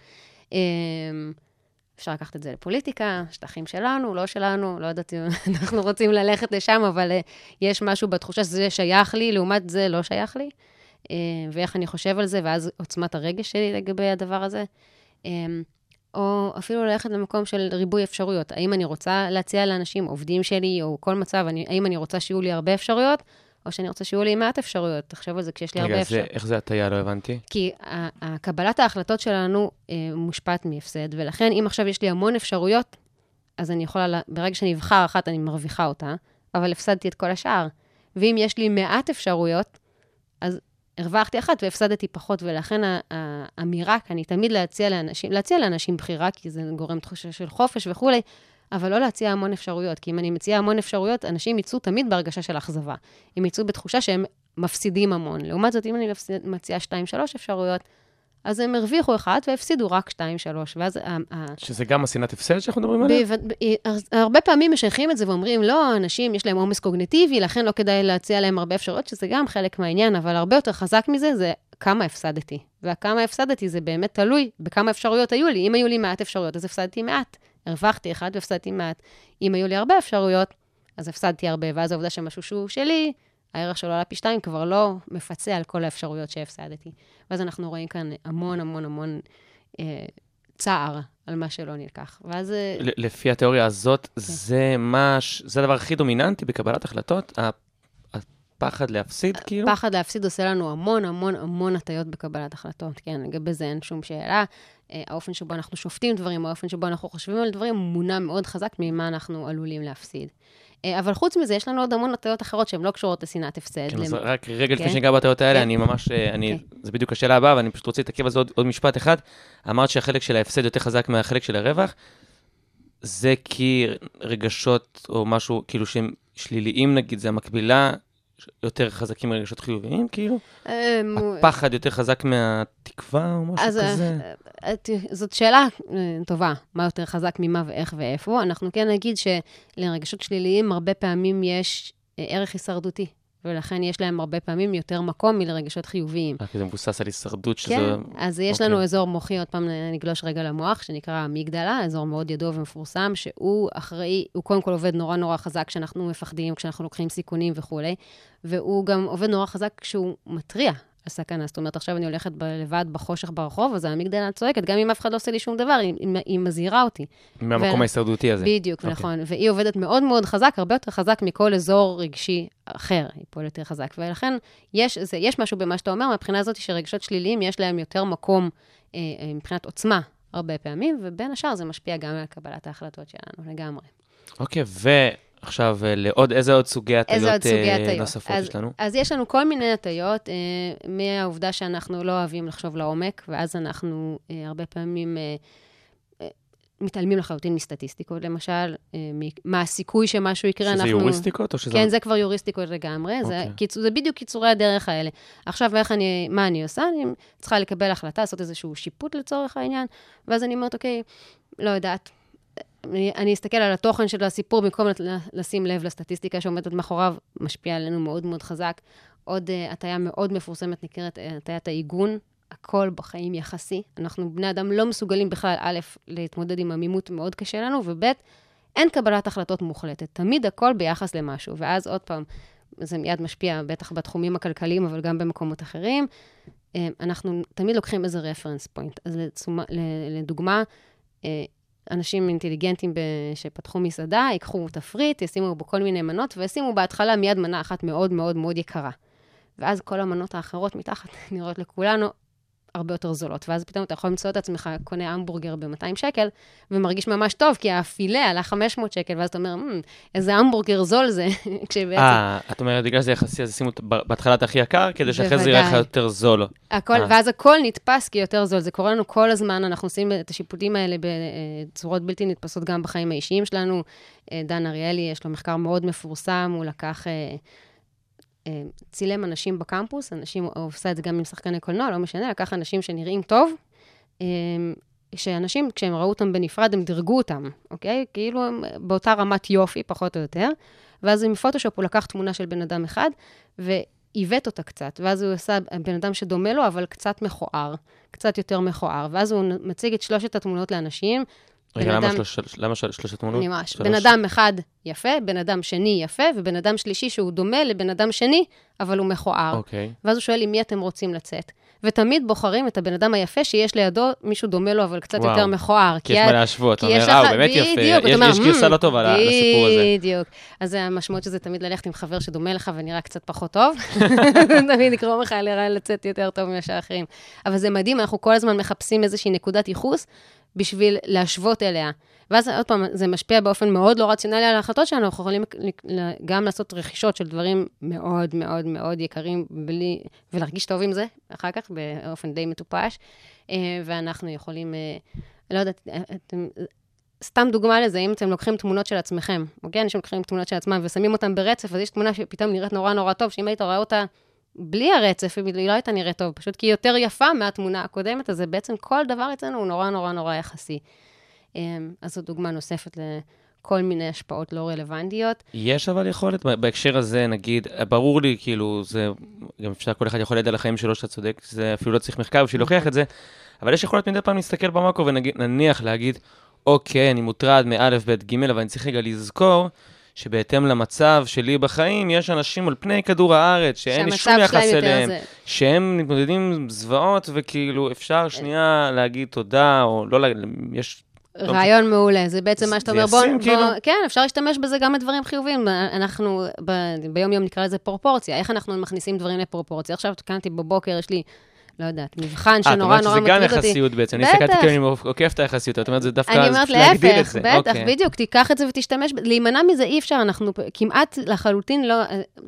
אפשר לקחת את זה לפוליטיקה, שטחים שלנו, לא שלנו, לא יודעת אם אנחנו רוצים ללכת לשם, אבל אה, יש משהו בתחושה שזה שייך לי, לעומת זה לא שייך לי, אה, ואיך אני חושב על זה, ואז עוצמת הרגש שלי לגבי הדבר הזה. אה, או אפילו ללכת למקום של ריבוי אפשרויות. האם אני רוצה להציע לאנשים, עובדים שלי, או כל מצב, אני, האם אני רוצה שיהיו לי הרבה אפשרויות, או שאני רוצה שיהיו לי מעט אפשרויות. תחשוב על זה כשיש לי הרבה רגע, אפשרויות. זה- איך זה הטיה? לא הבנתי. כי ה- ה- קבלת ההחלטות שלנו אה, מושפעת מהפסד, ולכן אם עכשיו יש לי המון אפשרויות, אז אני יכולה, לה- ברגע שאני אבחר אחת, אני מרוויחה אותה, אבל הפסדתי את כל השאר. ואם יש לי מעט אפשרויות, אז הרווחתי אחת והפסדתי פחות, ולכן האמירה כאן היא תמיד להציע לאנשים, להציע לאנשים בחירה, כי זה גורם תחושה של חופש וכולי, אבל לא להציע המון אפשרויות, כי אם אני מציעה המון אפשרויות, אנשים יצאו תמיד בהרגשה של אכזבה. הם יצאו בתחושה שהם מפסידים המון. לעומת זאת, אם אני מציעה שתיים, שלוש אפשרויות, אז הם הרוויחו אחת והפסידו רק שתיים, שלוש. ואז ה- ה- שזה גם השנאת הפסד שאנחנו מדברים עליה? אז הרבה פעמים משייכים את זה ואומרים, לא, אנשים יש להם עומס קוגניטיבי, לכן לא כדאי להציע להם הרבה אפשרויות, שזה גם חלק מהעניין, אבל הרבה יותר חזק מזה, זה כמה הפסדתי. והכמה הפסדתי זה באמת תלוי בכמה אפשרויות היו לי. אם היו לי מעט אפשרויות, אז הפסדתי מעט. הרווחתי אחד והפסדתי מעט. אם היו לי הרבה אפשרויות, אז הפסדתי הרבה, ואז העובדה שמשהו שהוא שלי, הערך שלו עלה פי שתיים, כבר לא מפצה על כל האפשרויות שהפסדתי. ואז אנחנו רואים כאן המון המון המון אה, צער על מה שלא נלקח. ואז... אה, לפי התיאוריה הזאת, זה מה, זה הדבר הכי דומיננטי בקבלת החלטות? הפחד להפסיד, כאילו? פחד להפסיד עושה לנו המון המון המון הטיות בקבלת החלטות, כן, לגבי זה אין שום שאלה. אה, האופן שבו אנחנו שופטים דברים, האופן שבו אנחנו חושבים על דברים, מונע מאוד חזק ממה אנחנו עלולים להפסיד. אה, אבל חוץ מזה, יש לנו עוד המון הטיות אחרות שהן לא קשורות לשנאת הפסד. כן, אז למ- רק רגע לפני כן. שניגע בהטיות האלה, כן. אני ממש, אה, אני, אוקיי. זה בדיוק השאלה הבאה, ואני פשוט רוצה להתעכב על זה עוד, עוד משפט אחד. אמרת שהחלק של ההפסד יותר חזק מהחלק של הרווח. זה כי רגשות או משהו, כאילו שהם שליליים נגיד, זה המקבילה, יותר חזקים מרגשות חיוביים, כאילו? מו- הפחד יותר חזק מהתקווה או משהו אז אה, כזה? אה, זאת שאלה אה, טובה, מה יותר חזק ממה ואיך ואיפה. אנחנו כן נגיד שלרגשות שליליים הרבה פעמים יש ערך הישרדותי. ולכן יש להם הרבה פעמים יותר מקום מלרגשות חיוביים. כי זה מבוסס על הישרדות, שזה... כן, אז יש אוקיי. לנו אזור מוחי, עוד פעם נגלוש רגע למוח, שנקרא אמיגדלה, אזור מאוד ידוע ומפורסם, שהוא אחראי, הוא קודם כל עובד נורא נורא חזק כשאנחנו מפחדים, כשאנחנו לוקחים סיכונים וכולי, והוא גם עובד נורא חזק כשהוא מתריע על סכנה. זאת אומרת, עכשיו אני הולכת ב- לבד בחושך ברחוב, אז האמיגדלה צועקת, גם אם אף אחד לא עושה לי שום דבר, היא, היא, מזהירה אותי. מהמקום ו- ההישרדותי הזה. בדיוק, אוקיי. נכון. והיא עובדת מאוד מאוד חזק, הרבה יותר חזק מכל אזור רגשי אחר, היא פועלת יותר חזק. ולכן יש, זה, יש משהו במה שאתה אומר, מהבחינה הזאת שרגשות שליליים, יש להם יותר מקום אה, אה, מבחינת עוצמה הרבה פעמים, ובין השאר זה משפיע גם על קבלת ההחלטות שלנו, לגמרי. אוקיי, ועכשיו אה, לעוד, איזה עוד סוגי הטיות אה, הטיות? נוספות אז, יש לנו? אז יש לנו כל מיני הטיות, אה, מהעובדה שאנחנו לא אוהבים לחשוב לעומק, ואז אנחנו אה, הרבה פעמים אה, אה, מתעלמים לחלוטין מסטטיסטיקות, למשל, מה הסיכוי שמשהו יקרה, שזה אנחנו... יוריסטיקות או שזה... כן, זה כבר יוריסטיקות לגמרי, זה, אוקיי. קיצור, זה בדיוק קיצורי הדרך האלה. עכשיו, איך אני, מה אני עושה? אני צריכה לקבל החלטה, לעשות איזשהו שיפוט לצורך העניין, ואז אני אומרת, אוקיי, לא יודעת. אני, אני אסתכל על התוכן של הסיפור במקום לשים לב לסטטיסטיקה שעומדת מאחוריו, משפיע עלינו מאוד מאוד חזק. עוד uh, הטיה מאוד מפורסמת נקראת אה, הטיית העיגון. הכל בחיים יחסי. אנחנו בני אדם לא מסוגלים בכלל, א', להתמודד עם עמימות מאוד קשה לנו, וב', אין קבלת החלטות מוחלטת. תמיד הכל ביחס למשהו. ואז עוד פעם, זה מיד משפיע, בטח בתחומים הכלכליים, אבל גם במקומות אחרים. אה, אנחנו תמיד לוקחים איזה רפרנס פוינט. אז לדוגמה, אה, אנשים אינטליגנטים שפתחו מסעדה, ייקחו תפריט, ישימו בו כל מיני מנות, וישימו בהתחלה מיד מנה אחת מאוד מאוד מאוד יקרה. ואז כל המנות האחרות מתחת נראות לכולנו הרבה יותר זולות. ואז פתאום אתה יכול למצוא את עצמך קונה המבורגר ב-200 שקל, ומרגיש ממש טוב, כי הפילה עלה 500 שקל, ואז אתה אומר, "מ, איזה המבורגר זול זה, כשבעצם... אה, את אומרת, בגלל שזה יחסי, אז שימו בהתחלה את הכי יקר, כדי שאחרי זה יראה לך. יותר זול. הכל, אה. ואז הכל נתפס כיותר זול. זה קורה לנו כל הזמן, אנחנו עושים את השיפוטים האלה בצורות בלתי נתפסות גם בחיים האישיים שלנו. אה, דן אריאלי, יש לו מחקר מאוד מפורסם, הוא לקח, אה, אה, צילם אנשים בקמפוס, אנשים, הוא עושה את זה גם עם שחקני קולנוע, לא משנה, לקח אנשים שנראים טוב, אה, שאנשים, כשהם ראו אותם בנפרד, הם דירגו אותם, אוקיי? כאילו הם באותה רמת יופי, פחות או יותר. ואז עם פוטושופ הוא לקח תמונה של בן אדם אחד, ועיוות אותה קצת, ואז הוא עשה בן אדם שדומה לו, אבל קצת מכוער, קצת יותר מכוער, ואז הוא מציג את שלושת התמונות לאנשים. רגע, למה אדם- שלוש- למה של- שלושה תמונות? ממש. שלוש. בן אדם אחד יפה, בן אדם שני יפה, ובן אדם שלישי שהוא דומה לבן אדם שני, אבל הוא מכוער. אוקיי. ואז הוא שואל עם מי אתם רוצים לצאת. ותמיד בוחרים את הבן אדם היפה שיש לידו מישהו דומה לו, אבל קצת וואו. יותר מכוער. כי יש מה להשוות, אתה אומר, אה, הוא באמת יפה, בדיוק, אתה אומר, יש גרסה "מ, לא טובה לסיפור הזה. בדיוק. אז המשמעות של זה תמיד ללכת עם חבר שדומה לך ונראה קצת פחות טוב. תמיד לקרוא לך לצאת יותר טוב מאשר האחרים. אבל זה מדהים, אנחנו כל הזמן מחפשים איזושהי נקודת ייחוס בשביל להשוות אליה. ואז עוד פעם, זה משפיע באופן מאוד לא רציונלי על ההחלטות שלנו, אנחנו יכולים גם לעשות רכישות של דברים מאוד מאוד מאוד יקרים, בלי, ולהרגיש טוב עם זה, אחר כך, באופן די מטופש. אה, ואנחנו יכולים, אה, לא יודעת, אה, אתם... סתם דוגמה לזה, אם אתם לוקחים תמונות של עצמכם, אוקיי? אנשים לוקחים תמונות של עצמם ושמים אותם ברצף, אז יש תמונה שפתאום נראית נורא נורא טוב, שאם היית רואה אותה בלי הרצף, היא לא הייתה נראית טוב, פשוט כי היא יותר יפה מהתמונה הקודמת, אז זה בעצם כל דבר אצלנו הוא נורא נורא נורא יחסי. אמ, אז זו דוגמה נוספת לכל מיני השפעות לא רלוונטיות. יש אבל יכולת, בהקשר הזה, נגיד, ברור לי, כאילו, זה, גם אפשר, כל אחד יכול לדעת על החיים שלו שאתה צודק, זה אפילו לא צריך מחקר בשביל להוכיח את זה, אבל יש יכולת מדי פעם להסתכל במאקרו ונניח להגיד, אוקיי, אני מוטרד מא', ב', ג', אבל אני צריך רגע לזכור שבהתאם למצב שלי בחיים, יש אנשים על פני כדור הארץ, שאין לי שום יחס אליהם, זה- שהם מתמודדים עם זוועות, וכאילו, אפשר שנייה להגיד תודה, או לא להגיד, יש... רעיון מעולה, זה בעצם מה שאתה זה אומר, בוא, בוא, כאילו? כן, אפשר להשתמש בזה גם לדברים חיוביים. אנחנו ב, ביום-יום נקרא לזה פרופורציה, איך אנחנו מכניסים דברים לפרופורציה. עכשיו קמתי בבוקר, יש לי, לא יודעת, מבחן אה, את שנורא אומרת נורא שזה גם מטריד אותי. יחסיות בעצם, אני. הסתכלתי כאילו אני עוקף את היחסיות, את אומרת, זה דווקא אני אומרת להגדיל את להפך, זה. בטח, אוקיי. בדיוק, תיקח את זה ותשתמש, להימנע מזה אי אפשר, אנחנו כמעט לחלוטין לא,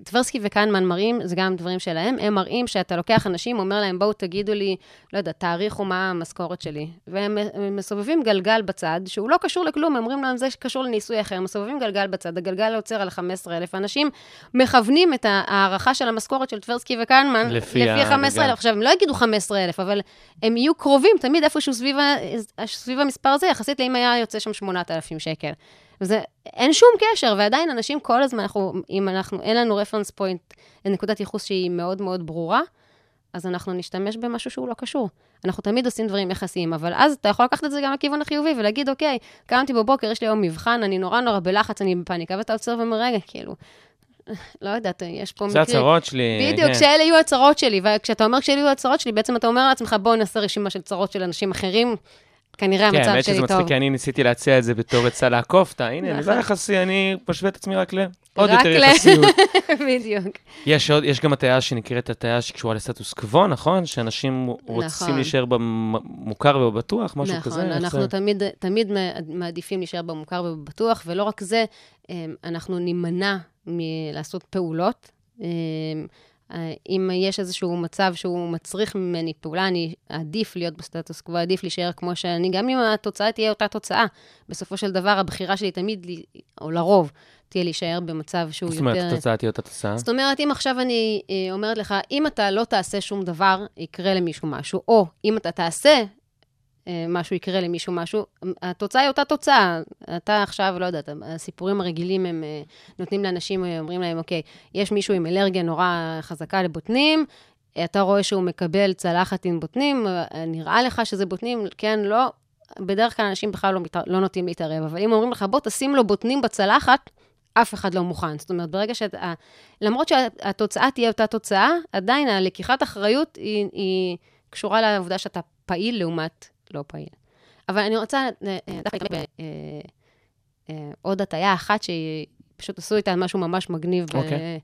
טברסקי וקנמן מראים, זה גם דברים שלהם, הם מראים שאתה לוקח אנשים, אומר להם, בואו תגידו לי, לא יודע, תעריכו מה המשכורת שלי. והם הם מסובבים גלגל בצד, שהוא לא קשור לכלום, אומרים להם, זה קשור לניסוי אחר, מסובבים גלגל בצד, הגלגל עוצר על 15,000, אנשים מכוונים את ההערכה של המשכורת של טברסקי וקנמן, לפי לפי הגלגל. 15,000. עכשיו, הם לא יגידו 15,000, אבל הם יהיו קרובים תמיד איפשהו סביב, סביב המספר הזה, יחסית לאם היה יוצא שם 8,000 שקל. וזה, אין שום קשר, ועדיין אנשים כל הזמן, אנחנו, אם אנחנו, אין לנו רפרנס פוינט, נקודת ייחוס שהיא מאוד מאוד ברורה, אז אנחנו נשתמש במשהו שהוא לא קשור. אנחנו תמיד עושים דברים יחסיים, אבל אז אתה יכול לקחת את זה גם לכיוון החיובי ולהגיד, אוקיי, קמתי בבוקר, יש לי היום מבחן, אני נורא נורא בלחץ, אני בפאניקה, ואתה עוצר ואומר, כאילו, לא יודעת, יש פה זה מקרים. הצהרות שלי. בדיוק, כן. שאלה יהיו הצהרות שלי, וכשאתה אומר שאלה יהיו הצהרות שלי, בעצם אתה אומר לעצמך, בוא נעשה רשימה של צרות של אנשים אחרים, כנראה כן, המצב האמת שזה שלי מצחיק, טוב. כי אני ניסיתי להציע את זה בתור עצה לעקוף אותה. הנה, אני לא נכון. יחסי, אני משווה את עצמי רק ל... עוד יותר יחסיות. בדיוק. יש עוד, יש גם הטעיה שנקראת הטעיה שקשורה לסטטוס קוו, נכון? שאנשים רוצים נכון. להישאר במוכר ובבטוח, משהו נכון, כזה? איך אנחנו זה? תמיד, תמיד מעדיפים להישאר במוכר ובבטוח, ולא רק זה, אמ, אנחנו נימנע מלעשות פעולות. אמ, אה, אם יש איזשהו מצב שהוא מצריך ממני פעולה, אני אעדיף להיות בסטטוס קוו, עדיף להישאר כמו שאני, גם אם התוצאה תהיה אותה תוצאה. בסופו של דבר, הבחירה שלי תמיד, או לרוב, תהיה להישאר במצב שהוא זאת יותר... אומרת, התוצאה תהיה אותה תוצאה. זאת אומרת, אם עכשיו אני אה, אומרת לך, אם אתה לא תעשה שום דבר, יקרה למישהו משהו, או אם אתה תעשה משהו, יקרה למישהו משהו, התוצאה היא אותה תוצאה. אתה עכשיו, לא יודעת, הסיפורים הרגילים הם אה, נותנים לאנשים, אה, אומרים להם, אוקיי, יש מישהו עם אלרגיה נורא חזקה לבוטנים, אה, אתה רואה שהוא מקבל צלחת עם בוטנים, אה, נראה לך שזה בוטנים, כן, לא. בדרך כלל אנשים בכלל לא, מתער- לא נוטים להתערב, אבל אם אומרים לך, בוא תשים לו בוטנים בצלחת, אף אחד לא מוכן. זאת אומרת, ברגע שאתה... למרות שהתוצאה תהיה אותה תוצאה, עדיין הלקיחת אחריות היא, היא קשורה לעובדה שאתה פעיל לעומת לא פעיל. אבל אני רוצה אה, אה, דווקא להתעמק בעוד הטעיה אחת שהיא, פשוט עשו איתה משהו ממש מגניב אוקיי.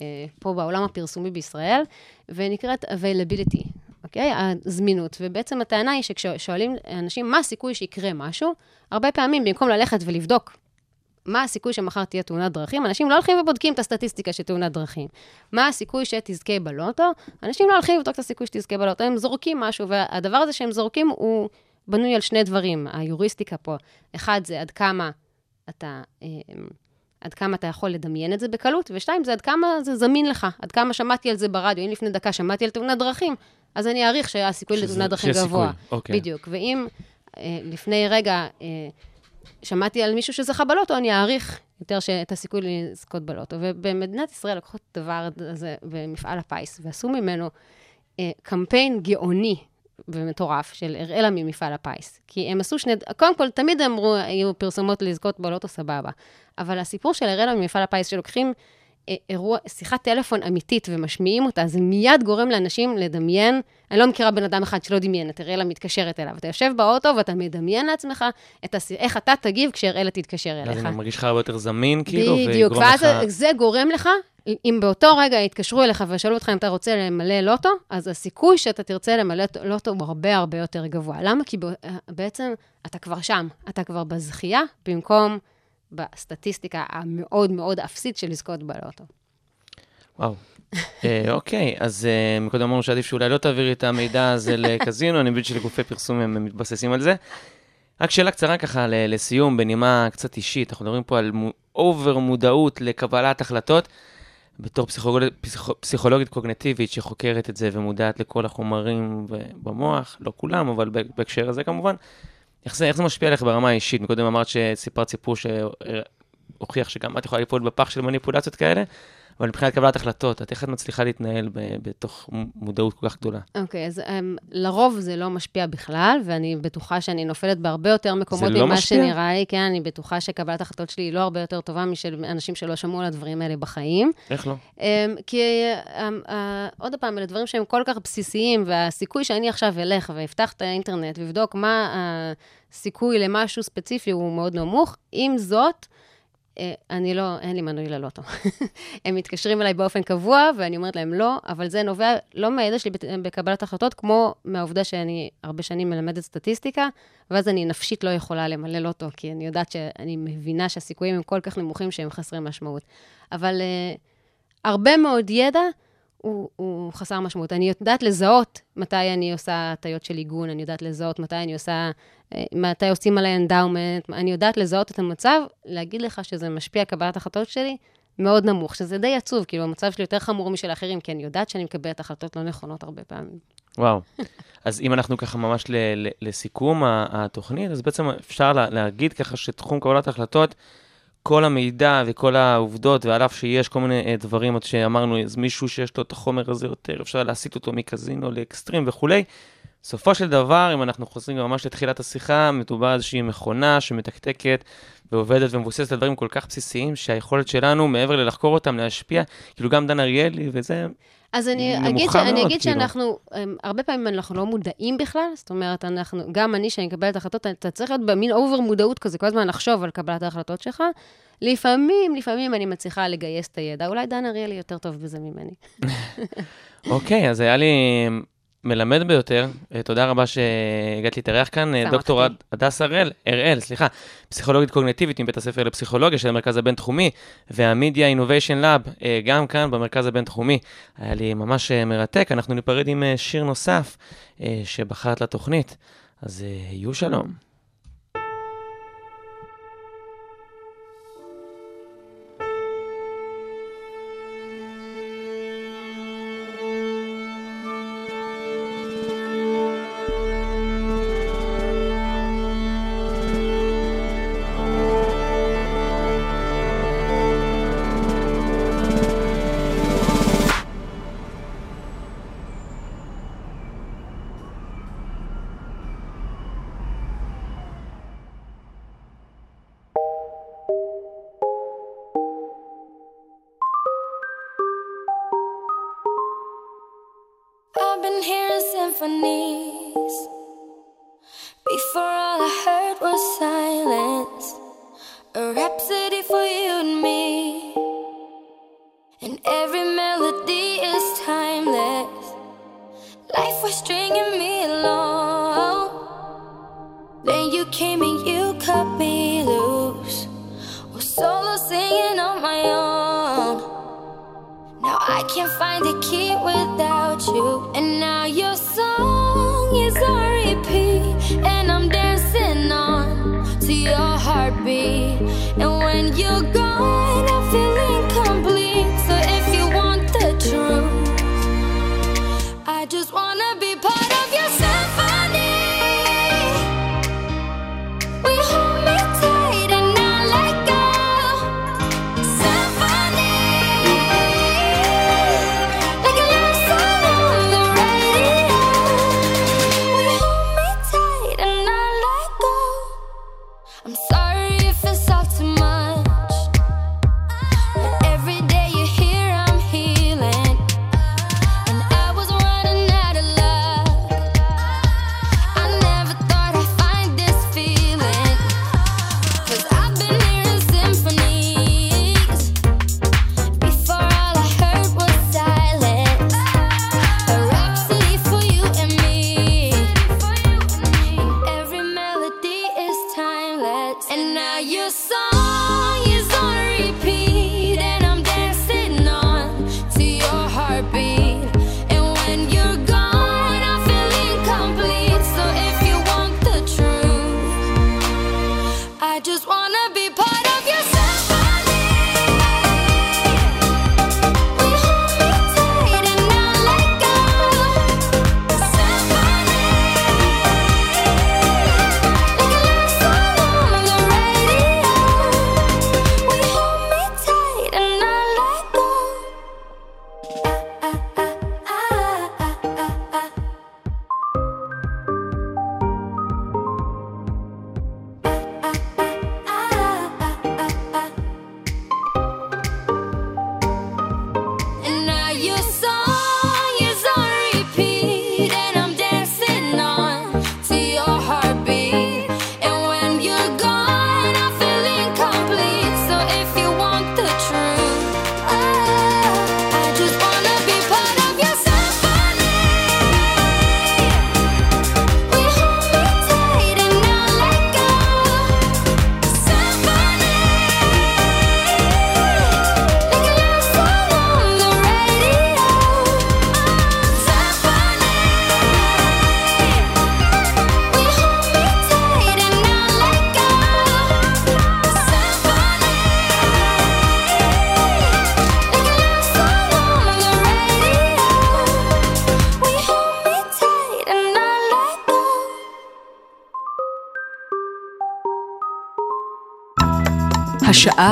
אה, פה בעולם הפרסומי בישראל, ונקראת availability, אוקיי? הזמינות. ובעצם הטענה היא שכששואלים אנשים מה הסיכוי שיקרה משהו, הרבה פעמים במקום ללכת ולבדוק מה הסיכוי שמחר תהיה תאונת דרכים? אנשים לא הולכים ובודקים את הסטטיסטיקה של תאונת דרכים. מה הסיכוי שתזכה בלוטו? אנשים לא הולכים לבדוק את הסיכוי שתזכה בלוטו, הם זורקים משהו, והדבר הזה שהם זורקים הוא בנוי על שני דברים, היוריסטיקה פה. אחד זה עד כמה אתה, אה, עד כמה אתה יכול לדמיין את זה בקלות, ושתיים זה עד כמה זה זמין לך, עד כמה שמעתי על זה ברדיו. אם לפני דקה שמעתי על תאונת דרכים, אז אני אעריך שהסיכוי לתאונת דרכים גבוה. אוקיי. בדיוק. ואם אה, לפני רגע אה, שמעתי על מישהו שזכה בלוטו, אני אעריך יותר את הסיכוי לזכות בלוטו. ובמדינת ישראל לקחו את הדבר הזה במפעל הפיס, ועשו ממנו אה, קמפיין גאוני ומטורף של אראלה ממפעל הפיס. כי הם עשו שני... קודם כל, תמיד אמרו, היו פרסומות לזכות בלוטו, סבבה. אבל הסיפור של אראלה ממפעל הפיס, שלוקחים אירוע, שיחת טלפון אמיתית ומשמיעים אותה, זה מיד גורם לאנשים לדמיין. אני לא מכירה בן אדם אחד שלא דמיין, את אראלה מתקשרת אליו. אתה יושב באוטו ואתה מדמיין לעצמך את הס... איך אתה תגיב כשאראלה תתקשר אז אליך. אני מרגיש לך הרבה יותר זמין, כאילו, בדיוק, ואז לך... זה גורם לך, אם באותו רגע יתקשרו אליך וישאלו אותך אם אתה רוצה למלא לוטו, אז הסיכוי שאתה תרצה למלא לוטו הוא הרבה הרבה יותר גבוה. למה? כי ב- בעצם אתה כבר שם, אתה כבר בזכייה, במקום בסטטיסטיקה המאוד מאוד אפסית של לזכות בלוטו. וואו. אה, אוקיי, אז אה, מקודם אמרנו שעדיף שאולי לא תעבירי את המידע הזה לקזינו, אני מבין שלגופי פרסום הם מתבססים על זה. רק שאלה קצרה ככה לסיום, בנימה קצת אישית, אנחנו מדברים פה על אובר מודעות לקבלת החלטות. בתור פסיכולוגית, פסיכ... פסיכולוגית קוגנטיבית שחוקרת את זה ומודעת לכל החומרים במוח, לא כולם, אבל בהקשר הזה כמובן, איך זה, איך זה משפיע עליך ברמה האישית? מקודם אמרת שסיפרת סיפור שהוכיח שגם את יכולה ליפול בפח של מניפולציות כאלה, אבל מבחינת קבלת החלטות, את איך את מצליחה להתנהל בתוך מודעות כל כך גדולה? אוקיי, אז um, לרוב זה לא משפיע בכלל, ואני בטוחה שאני נופלת בהרבה יותר מקומות לא ממה משפיע? שנראה לי, כן, אני בטוחה שקבלת החלטות שלי היא לא הרבה יותר טובה משל אנשים שלא שמעו על הדברים האלה בחיים. איך לא? Um, כי um, uh, עוד פעם, אלה דברים שהם כל כך בסיסיים, והסיכוי שאני עכשיו אלך ואפתח את האינטרנט ואבדוק מה הסיכוי למשהו ספציפי הוא מאוד נמוך. עם זאת, אה, אני לא, אין לי מנוי ללוטו. הם מתקשרים אליי באופן קבוע, ואני אומרת להם לא, אבל זה נובע לא מהידע שלי בקבלת החלטות, כמו מהעובדה שאני הרבה שנים מלמדת סטטיסטיקה, ואז אני נפשית לא יכולה למלא לוטו, כי אני יודעת שאני מבינה שהסיכויים הם כל כך נמוכים שהם חסרי משמעות. אבל אה, הרבה מאוד ידע הוא, הוא חסר משמעות. אני יודעת לזהות מתי אני עושה הטיות של עיגון, אני יודעת לזהות מתי אני עושה, אה, מתי עושים עליי endowment, אני יודעת לזהות את המצב, להגיד לך שזה משפיע קבלת החלטות שלי, מאוד נמוך, שזה די עצוב, כאילו המצב שלי יותר חמור משל האחרים, כי אני יודעת שאני מקבלת החלטות לא נכונות הרבה פעמים. וואו. אז אם אנחנו ככה ממש ל- ל- לסיכום התוכנית, אז בעצם אפשר לה- להגיד ככה שתחום קבלת החלטות, כל המידע וכל העובדות, ועל אף שיש כל מיני אה, דברים, עוד שאמרנו, אז מישהו שיש לו את החומר הזה יותר, אפשר להסיט אותו מקזינו לאקסטרים וכולי. בסופו של דבר, אם אנחנו חוזרים ממש לתחילת השיחה, מדובר על איזושהי מכונה שמתקתקת ועובדת ומבוססת על דברים כל כך בסיסיים, שהיכולת שלנו, מעבר ללחקור אותם, להשפיע, כאילו גם דן אריאלי וזה, אז אני אגיד, ש... אני מאוד, אגיד כאילו. שאנחנו, הרבה פעמים אנחנו לא מודעים בכלל, זאת אומרת, אנחנו, גם אני, שאני מקבלת החלטות, אתה צריך להיות במין over מודעות כזה, כל הזמן לחשוב על קבלת ההחלטות שלך. לפעמים, לפעמים אני מצליחה לגייס את הידע, אולי דן אריאלי יותר טוב בזה ממני. אוקיי, אז היה לי מלמד ביותר. אה, תודה רבה שהגעת להתארח כאן. אה. דוקטור הד- הדס הראל, הראל, סליחה, פסיכולוגית קוגניטיבית מבית הספר לפסיכולוגיה של המרכז הבינתחומי, וה Media Innovation Lab, גם כאן במרכז הבינתחומי. היה לי ממש אה, מרתק. אנחנו ניפרד עם שיר נוסף שבחרת לתוכנית. אז יהיו שלום. I can't find the key without you.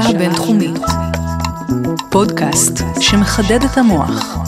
הבינתחומית. פודקאסט שמחדד את המוח.